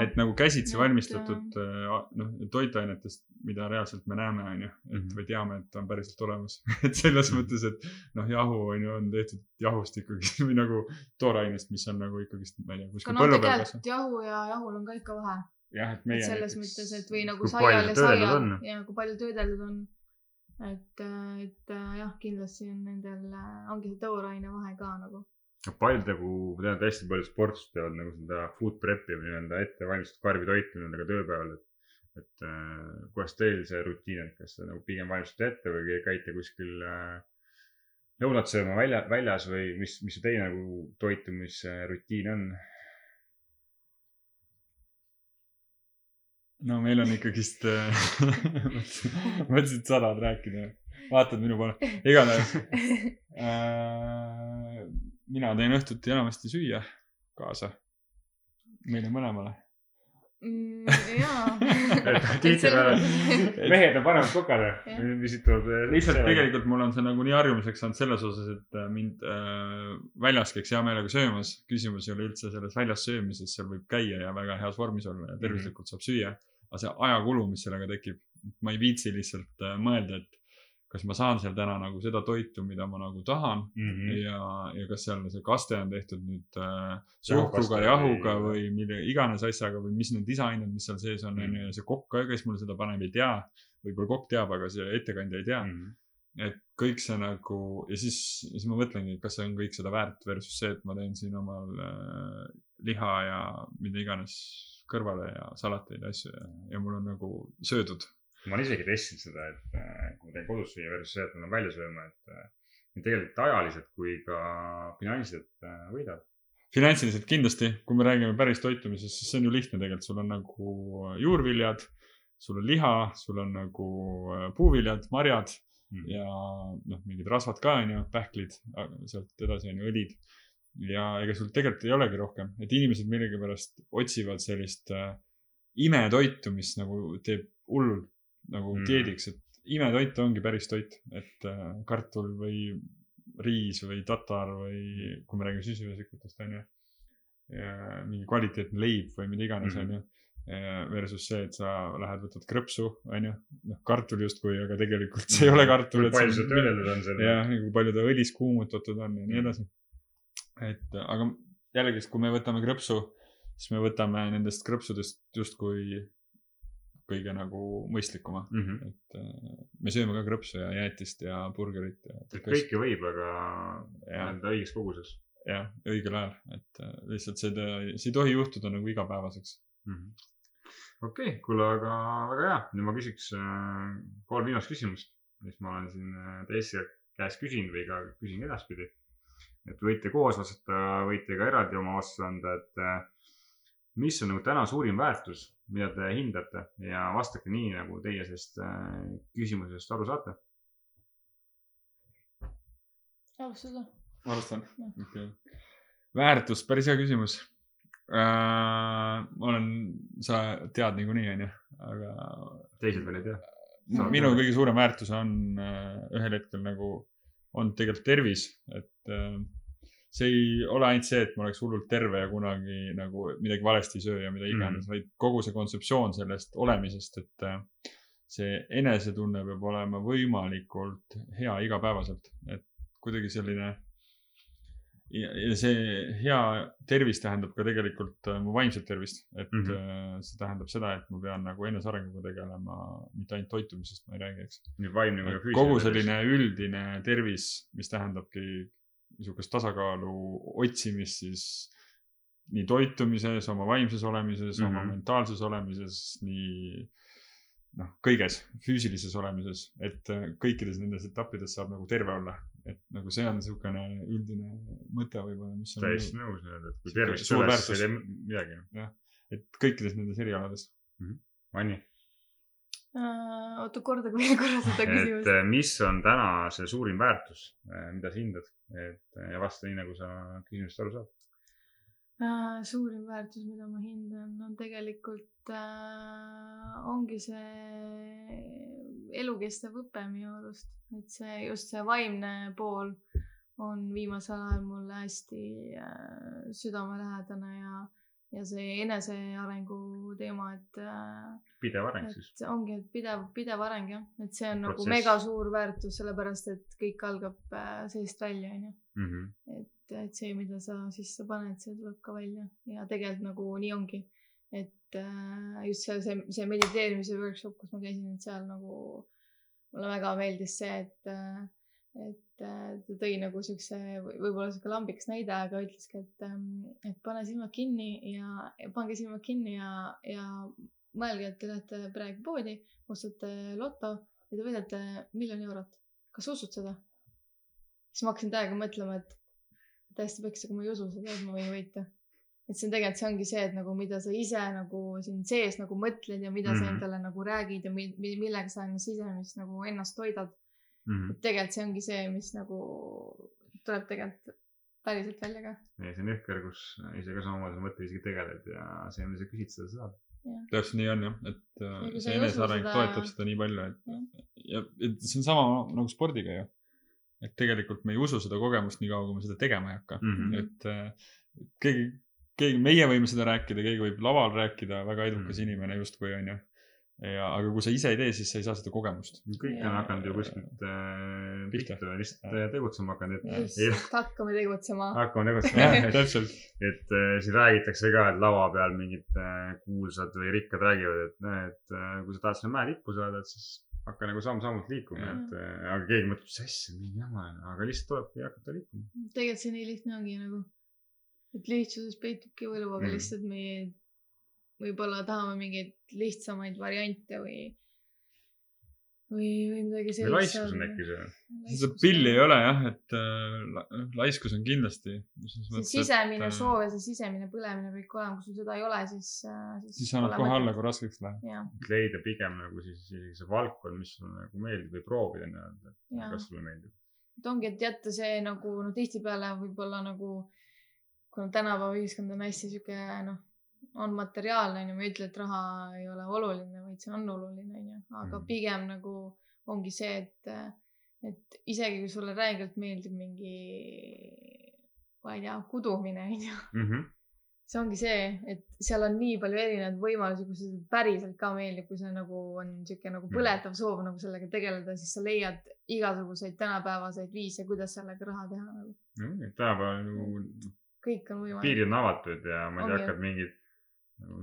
[SPEAKER 2] et nagu käsitsi
[SPEAKER 3] Et,
[SPEAKER 2] valmistatud äh, noh, toitainetest, mida reaalselt me näeme, onju, et
[SPEAKER 1] Mhm.
[SPEAKER 2] või teame, et on päriselt olemas. (laughs) et selles mõttes, et noh, jahu onju on tehtud jahust ikkagi (laughs) või nagu toorainest, mis on nagu ikkagist, ma ei tea,
[SPEAKER 3] aga
[SPEAKER 2] kuskil
[SPEAKER 3] no
[SPEAKER 2] põllu peal
[SPEAKER 3] tegelikult jahu ja jahul on ka ikka vahe.
[SPEAKER 2] jah, et
[SPEAKER 3] et
[SPEAKER 2] meie
[SPEAKER 3] selles
[SPEAKER 2] näiteks
[SPEAKER 3] mõttes, et või nagu saial ja saial
[SPEAKER 1] on.
[SPEAKER 3] ja kui palju töödeldud on. et, et äh, jah, kindlasti on nendel, ongi see tooraine vahe ka nagu.
[SPEAKER 1] Paljud nagu, ma tean, et hästi paljud sportlased teevad nagu seda food prep'i või nii-öelda ettevalmistatud karbitoitu nii-öelda ka tööpäeval, et. et äh, kuidas teil see rutiin on, kas te nagu pigem valmistate ette või käite kuskil äh, lõunat sööma välja, väljas või mis, mis see teie nagu toitumisrutiin on?
[SPEAKER 2] no meil on ikkagist äh, (laughs) mõtlesin, et sa tahad rääkida. vaatad minu poole, igatahes (laughs) äh,. Mina teen õhtuti enamasti süüa kaasa. meile mõlemale.
[SPEAKER 3] Mm, jaa.
[SPEAKER 1] tihtipeale mehed on paremad kokad
[SPEAKER 3] Jah.
[SPEAKER 1] mis ütlevad.
[SPEAKER 2] lihtsalt. tegelikult mul on see nagu nii harjumuseks saanud selles osas, et äh, mind äh, väljas käiks hea meelega söömas. küsimus ei ole üldse selles väljas söömises, seal võib käia ja väga heas vormis olla ja tervislikult saab süüa. aga see ajakulu, mis sellega tekib, ma ei viitsi lihtsalt äh, mõelda, et kas ma saan seal täna nagu seda toitu, mida ma nagu tahan
[SPEAKER 1] Mhm.
[SPEAKER 2] ja, ja kas seal see kaste on tehtud nüüd äh, suhkruga, jahuga või mille iganes asjaga või mis need lisained, mis seal sees on,
[SPEAKER 1] Mhm.
[SPEAKER 2] onju, ja see kokk ka, kes mulle seda paneb, ei tea. võib-olla kokk teab, aga see ettekandja ei tea mm.
[SPEAKER 1] Mhm.
[SPEAKER 2] et kõik see nagu ja siis, siis ma mõtlengi, et kas see on kõik seda väärt versus see, et ma teen siin omal äh, liha ja mida iganes kõrvale ja salateid ja asju ja, ja mul on nagu söödud.
[SPEAKER 1] Ma olen isegi testinud seda, et äh, kui ma teen kodus süüa versus see, et ma lähen välja sööma, et äh, nii tegelikult ajaliselt kui ka finantsiliselt äh, võidab.
[SPEAKER 2] finantsiliselt kindlasti, kui me räägime päris toitumisest, siis see on ju lihtne tegelikult, sul on nagu juurviljad, sul on liha, sul on nagu puuviljad, marjad ja noh, mingid rasvad ka onju, pähklid, sealt edasi onju õlid. ja ega sul tegelikult ei olegi rohkem, et inimesed millegipärast otsivad sellist äh, imetoitu, mis nagu teeb hullult nagu
[SPEAKER 1] Mm.
[SPEAKER 2] mm. dieediks, et imetoit ongi päris toit, et äh, kartul või riis või tatar või kui me räägime süsivesikutest onju. mingi kvaliteetne leib või mida iganes
[SPEAKER 1] Mhm.
[SPEAKER 2] onju versus see, et sa lähed, võtad krõpsu, onju, noh kartul justkui, aga tegelikult see ei ole kartul.
[SPEAKER 1] kui palju seda töödeldud on seal?
[SPEAKER 2] jah, kui palju ta õlis kuumutatud on ja nii
[SPEAKER 1] Mm.
[SPEAKER 2] edasi. et aga jällegi, kui me võtame krõpsu, siis me võtame nendest krõpsudest justkui kõige nagu mõistlikuma,
[SPEAKER 1] mm. -hmm.
[SPEAKER 2] et äh, me sööme ka krõpsu ja jäätist ja burgerit ja
[SPEAKER 1] kõike võib, aga nii-öelda õiges koguses
[SPEAKER 2] jah, õigel ajal, et äh, lihtsalt seda, see ei tohi juhtuda nagu igapäevaseks.
[SPEAKER 1] mm -hmm.. okei okay,, kuule, aga väga hea, nüüd ma küsiks äh, kolm viimast küsimust, mis ma olen siin äh, teiste käest küsinud või ka küsin edaspidi. et võite koos vastata, võite ka eraldi oma vastuse anda, et äh, mis on nagu täna suurim väärtus, mida te hindate ja vastake nii, nagu teie sellest äh, küsimusest aru saate.
[SPEAKER 3] alustada.
[SPEAKER 2] ma alustan okei okay.. väärtus, päris hea küsimus äh,. ma olen, sa tead niikuinii, onju, aga
[SPEAKER 1] teised veel ei tea.
[SPEAKER 2] minu kõige suurem väärtus on äh, ühel hetkel nagu, on tegelikult tervis, et äh, see ei ole ainult see, et ma oleks hullult terve ja kunagi nagu midagi valesti ei söö ja mida iganes mm, -hmm. vaid kogu see kontseptsioon sellest olemisest, et äh, see enesetunne peab olema võimalikult hea igapäevaselt, et kuidagi selline ja, see hea tervis tähendab ka tegelikult äh, mu vaimset tervist, et mm. -hmm. see tähendab seda, et ma pean nagu enesearenguga tegelema, mitte ainult toitumisest ma ei räägi, eks.
[SPEAKER 1] nii vaimne kui ka füüsiline.
[SPEAKER 2] kogu selline üldine tervis, mis tähendabki niisugust tasakaalu otsimist siis nii toitumises, oma vaimses olemises mm, -hmm. oma
[SPEAKER 1] Mhm.
[SPEAKER 2] mentaalses olemises, nii noh, kõiges, füüsilises olemises, et äh, kõikides nendes etappides saab nagu terve olla. et nagu see on niisugune üldine mõte võib-olla, mis on
[SPEAKER 1] täiesti nõus, et kui tervist
[SPEAKER 2] suur
[SPEAKER 1] ei tee midagi.
[SPEAKER 2] et kõikides nendes erialades.
[SPEAKER 1] Anni,
[SPEAKER 3] Äh, oota, korda (laughs) veel korra seda
[SPEAKER 1] et
[SPEAKER 3] küsimust.
[SPEAKER 1] äh, mis on täna see suurim väärtus, mida sa hindad, et ja vasta nii, nagu sa küsimusest aru saad.
[SPEAKER 3] Äh, suurim väärtus, mida ma hindan, on tegelikult äh,, ongi see elukestev õpe minu arust, et see just see vaimne pool on viimasel ajal mulle hästi äh, südamelähedane ja ja see enesearengu teema, et äh,
[SPEAKER 1] pidev areng siis.
[SPEAKER 3] ongi et pidev, pidev areng jah, et see on nagu
[SPEAKER 1] Protsess.
[SPEAKER 3] mega suur väärtus, sellepärast et kõik algab äh, seest välja, onju.
[SPEAKER 1] Mhm.
[SPEAKER 3] et, et see, mida sa sisse paned, see tuleb ka välja ja tegelikult nagu nii ongi. et äh, just see, see, see mediteerimise workshop, kus ma käisin, et seal nagu mulle väga meeldis see, et, et äh, ta tõi nagu siukse, võib-olla siuke lambikas näide, aga ütleski, et, et pane silmad kinni ja ja pange silmad kinni ja, ja mõelge, et te lähete praegu poodi, ostate loto ja te võidate miljon eurot. kas usud seda? siis ma hakkasin täiega mõtlema, et täiesti peks, aga ma ei usu seda, et ma võin võita. et see on tegelikult, see ongi see, et nagu mida sa ise nagu siin sees nagu mõtled ja mida mm -hmm. sa
[SPEAKER 1] Mhm.
[SPEAKER 3] endale nagu räägid ja mi- mi- millega sa ennast sisemist nagu ennast toidad. Et tegelikult see ongi see, mis nagu tuleb tegelikult päriselt välja ka.
[SPEAKER 1] ja see on jõhker, kus ise ka samamoodi selle mõtteviisiga tegeled ja see, mida sa küsid, seda saad.
[SPEAKER 2] täpselt nii on jah, et äh,
[SPEAKER 3] Ja
[SPEAKER 2] see
[SPEAKER 3] ei
[SPEAKER 2] eneseareng
[SPEAKER 3] seda-
[SPEAKER 2] toetab seda nii palju, et ja et see on sama nagu spordiga ju. et tegelikult me ei usu seda kogemust nii kaua, kui me seda tegema ei hakka mm. -hmm. et äh, keegi, keegi, meie võime seda rääkida, keegi võib laval rääkida, väga edukas mm. inimene justkui onju. ja, aga kui sa ise ei tee, siis sa ei saa seda kogemust.
[SPEAKER 1] kõik on hakanud ju kuskilt äh,
[SPEAKER 2] Pihta.
[SPEAKER 1] lihtsalt äh, tegutsema hakanud, et
[SPEAKER 3] lihtsalt hakkame tegutsema.
[SPEAKER 1] hakkame tegutsema
[SPEAKER 2] jah, täpselt.
[SPEAKER 1] et äh, siin räägitakse ka, et lava peal mingid äh, kuulsad või rikkad räägivad, et näe, et äh, kui sa tahad sinna mäe tippu saada, et siis hakka nagu samm-sammult liikuma, et äh, aga keegi mõtleb, mis asja, mingi jama, aga lihtsalt tulebki hakata liikuma.
[SPEAKER 3] tegelikult see nii lihtne ongi nagu, et lihtsuses peitubki võlu, aga
[SPEAKER 1] Mm.
[SPEAKER 3] lihtsalt me võib-olla tahame mingeid lihtsamaid variante või, või, või midagi
[SPEAKER 1] või
[SPEAKER 3] sellist.
[SPEAKER 1] laiskus on äkki see.
[SPEAKER 2] seda pilli ei ole jah, et äh, la- laiskus on kindlasti.
[SPEAKER 3] see sisemine soov ja see sisemine põlemine peab ikka olema, kui sul seda ei ole, siis, siis.
[SPEAKER 2] siis annad kohe alla, kui raskeks läheb.
[SPEAKER 1] et leida pigem nagu siis isegi see valdkond, mis sulle nagu meeldib või proovida nii-öelda, et kas sulle meeldib.
[SPEAKER 3] et ongi, et jätta see nagu no tihtipeale võib-olla nagu, kuna tänapäeva ühiskond on hästi sihuke noh, on materiaalne onju, ma ei ütle, et raha ei ole oluline, vaid see on oluline onju, aga
[SPEAKER 1] Mhm.
[SPEAKER 3] pigem nagu ongi see, et, et isegi kui sulle räigelt meeldib mingi, ma ei tea, kudumine onju,
[SPEAKER 1] Mhm.
[SPEAKER 3] see ongi see, et seal on nii palju erinevaid võimalusi, kui see päriselt ka meeldib, kui see nagu on sihuke nagu põletav soov nagu sellega tegeleda, siis sa leiad igasuguseid tänapäevaseid viise, kuidas sellega raha teha nagu.
[SPEAKER 1] tänapäeval ju
[SPEAKER 3] kõik on võimalik.
[SPEAKER 1] piirid on avatud ja ma ei tea, hakkad mingid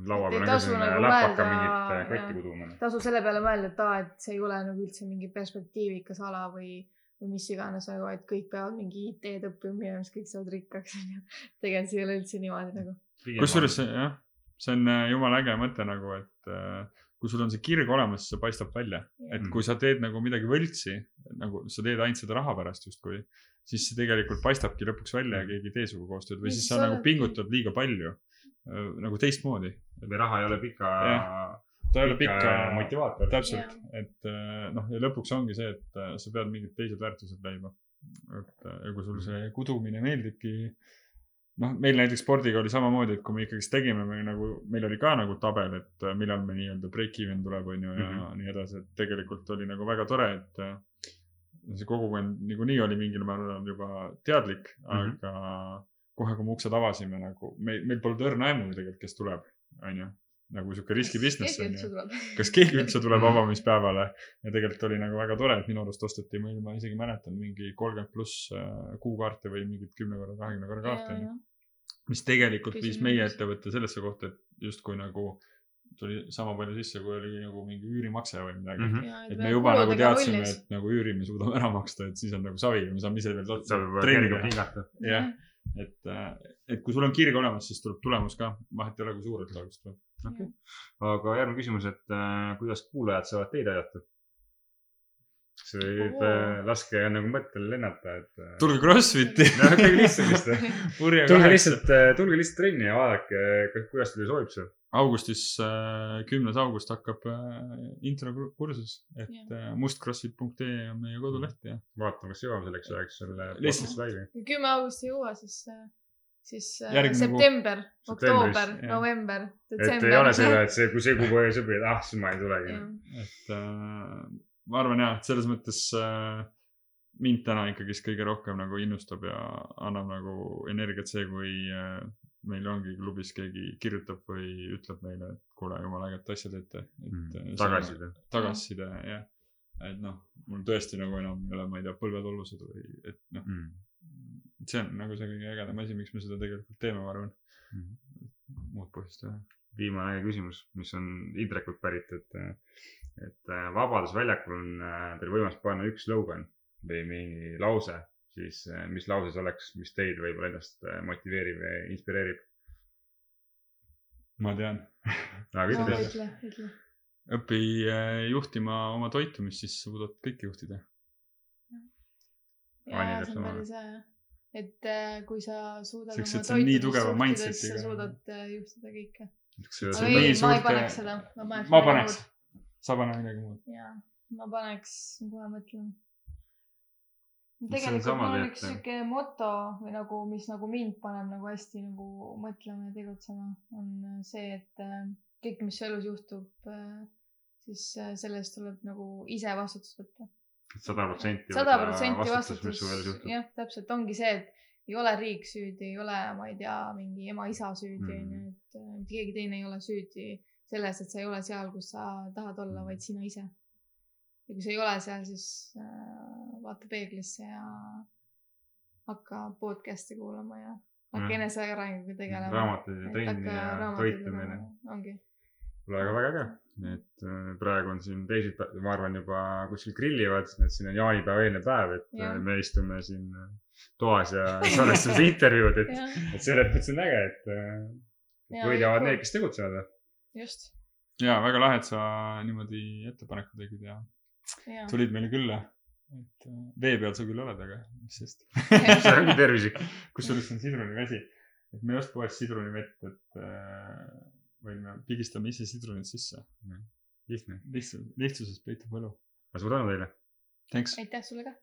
[SPEAKER 1] laua peal nagu
[SPEAKER 3] tasu
[SPEAKER 1] selline
[SPEAKER 3] nagu
[SPEAKER 1] läpaka mingit
[SPEAKER 3] jah.
[SPEAKER 1] kotti kuduma.
[SPEAKER 3] tasu selle peale mõelda, et aa, et see ei ole nagu üldse mingi perspektiivikas ala või, või mis iganes, aga et kõik peavad mingi IT-d õppima minema, siis kõik saavad rikkaks onju. tegelikult see ei ole üldse niimoodi nagu.
[SPEAKER 2] kusjuures see jah, see on äh, jumala äge mõte nagu, et äh, kui sul on see kirg olemas, siis see paistab välja. et
[SPEAKER 1] Mhm.
[SPEAKER 2] kui sa teed nagu midagi võltsi, nagu sa teed ainult seda raha pärast justkui, siis see tegelikult paistabki lõpuks välja ja keegi ei tee sinuga koostööd või siis sa nagu pingutad liiga palju. Nagu teistmoodi.
[SPEAKER 1] või raha ei ole pika,
[SPEAKER 2] ta ei ole pika
[SPEAKER 1] motivaator.
[SPEAKER 2] täpselt, et äh, noh, ja lõpuks ongi see, et äh, sa pead mingid teised väärtused leidma. et äh, ja kui sul see kudumine meeldibki, noh, meil näiteks spordiga oli samamoodi, et kui me ikkagist tegime, me nagu, meil oli ka nagu tabel, et äh, millal me nii-öelda break-even tuleb, on ju, ja mm. -hmm. nii edasi, et tegelikult oli nagu väga tore, et äh, see kogukond niikuinii oli mingil määral juba teadlik mm. -hmm. aga kohe, kui me uksed avasime nagu, meil, meil polnud õrna aimu ju tegelikult, kes tuleb, on ju. nagu sihuke riski business on ju. kas keegi üldse tuleb (laughs) avamispäevale ja tegelikult oli nagu väga tore, et minu arust osteti meil, ma isegi mäletan, mingi kolmkümmend pluss äh, kuukaarte või mingid kümne korra, kahekümne korra kaarte onju. mis tegelikult viis
[SPEAKER 3] Küsimus.
[SPEAKER 2] meie ettevõtte sellesse kohta, et justkui nagu tuli sama palju sisse, kui oli nagu mingi üürimakse või midagi mm. -hmm. et me juba nagu teadsime, et nagu üüri me suudame ära maksta, et siis on nagu savi ja me saame ise veel treenida jah, et, et kui sul on kirg olemas, siis tuleb tulemus ka, vahet ei ole, kui suur see alguses tuleb.
[SPEAKER 1] okei, aga järgmine küsimus, et äh, kuidas kuulajad saavad teid aidata? see võib äh, laske nagu mõttel lennata, et äh,.
[SPEAKER 2] tulge Crossfiti. (laughs)
[SPEAKER 1] no kõige lihtsam vist. tulge lihtsalt, tulge lihtsalt trenni ja vaadake, kuidas teile sobib see.
[SPEAKER 2] augustis, kümnes august hakkab äh, introkursus, et
[SPEAKER 3] Jah.
[SPEAKER 2] äh, mustcrossfit.ee on meie koduleht ja
[SPEAKER 1] vaatame, kas jõuame selleks ajaks selle
[SPEAKER 2] Lihtsalt-
[SPEAKER 1] välja.
[SPEAKER 3] kui kümme augusti ei jõua, siis, siis äh,
[SPEAKER 2] Järgmine kuu.
[SPEAKER 3] september, oktoober, november,
[SPEAKER 1] et
[SPEAKER 3] detsember.
[SPEAKER 1] ei ole seda, et see, kui see kuupäev ei (laughs) sobi, et ah, siis ma ei tulegi.
[SPEAKER 2] et äh, ma arvan jah, et selles mõttes äh, mind täna ikkagist kõige rohkem nagu innustab ja annab nagu energiat see, kui äh, meil ongi klubis keegi kirjutab või ütleb meile, et kuule, jumala ägedat asja teete.
[SPEAKER 1] Mm, tagasiside.
[SPEAKER 2] tagasiside jah, et noh, mul tõesti nagu enam ei ole, ma ei tea, põlvetollused või et noh,
[SPEAKER 1] Mm.
[SPEAKER 2] see on nagu see kõige ägedam asi, miks me seda tegelikult teeme, ma arvan.
[SPEAKER 1] Mm.
[SPEAKER 2] muud põhjust ei ole.
[SPEAKER 1] viimane äge küsimus, mis on Indrekult pärit, et, et äh, Vabaduse väljakul on äh, teil võimalus panna üks slogan või mingi lause, siis äh, mis lause see oleks, mis teid võib-olla ennast äh, motiveerib ja inspireerib?
[SPEAKER 2] ma tean.
[SPEAKER 1] aga
[SPEAKER 3] no
[SPEAKER 1] ütle,
[SPEAKER 3] ütle, ütle.
[SPEAKER 2] õpi äh, juhtima oma toitumist, siis suudad kõike juhtida.
[SPEAKER 3] Jaa, see on päris hea. et äh, kui sa suudad
[SPEAKER 2] Selleks,
[SPEAKER 3] oma
[SPEAKER 2] et sa nii
[SPEAKER 3] toitumist
[SPEAKER 2] tugeva
[SPEAKER 3] juhtida,
[SPEAKER 2] mindsetiga
[SPEAKER 3] siis sa suudad juhtida kõike. aga ei, ma ei
[SPEAKER 2] suurte-
[SPEAKER 3] paneks seda, ma paneks.
[SPEAKER 2] paneks. sa pane midagi muud.
[SPEAKER 3] jaa, ma paneks, kohe mõtlen. Tegelikult mul on üks
[SPEAKER 1] jah.
[SPEAKER 3] siuke moto või nagu, mis nagu mind paneb nagu hästi nagu mõtlema ja tegutsema, on see, et äh, kõik, mis elus juhtub, siis äh, selle eest tuleb nagu ise vastutust võtta.
[SPEAKER 1] sada protsenti.
[SPEAKER 3] sada protsenti vastutus jah, täpselt ongi see, et ei ole riik süüdi, ei ole, ma ei tea, mingi ema-isa süüdi, onju, et äh, mitte keegi teine ei ole süüdi selles, et sa ei ole seal, kus sa tahad olla, vaid sina ise. Ja kui sa ei ole seal, siis äh, vaata peeglisse ja hakka podcast'i kuulama ja hakka
[SPEAKER 1] Mhm.
[SPEAKER 3] enesearenguga tegelema.
[SPEAKER 1] raamatuid ja trenni ja toitumine.
[SPEAKER 3] ongi.
[SPEAKER 1] kuule, aga väga äge. et äh, praegu on siin teisipäev, ma arvan juba kuskil grillivad, et siin on jaanipäeva eelne päev, et äh, me istume siin toas ja (laughs) salvestame intervjuud, et, et selles mõttes on äge, et võidavad need, kes tegutsevad.
[SPEAKER 3] just,
[SPEAKER 2] ja väga lahe, et sa niimoodi ettepaneku tegid ja
[SPEAKER 3] ja.
[SPEAKER 2] Tulid meile külla. et äh, vee peal sa küll oled, aga mis sest. (laughs)
[SPEAKER 1] see ongi tervislik.
[SPEAKER 2] kusjuures see on sidrunivesi. et me ei osta poest sidrunivett, et äh, vaid me pigistame ise sidrunid sisse.
[SPEAKER 1] lihtne.
[SPEAKER 2] lihtsalt, lihtsuses peitub võlu.
[SPEAKER 1] suur tänu teile.
[SPEAKER 2] Thanks.
[SPEAKER 3] aitäh sulle ka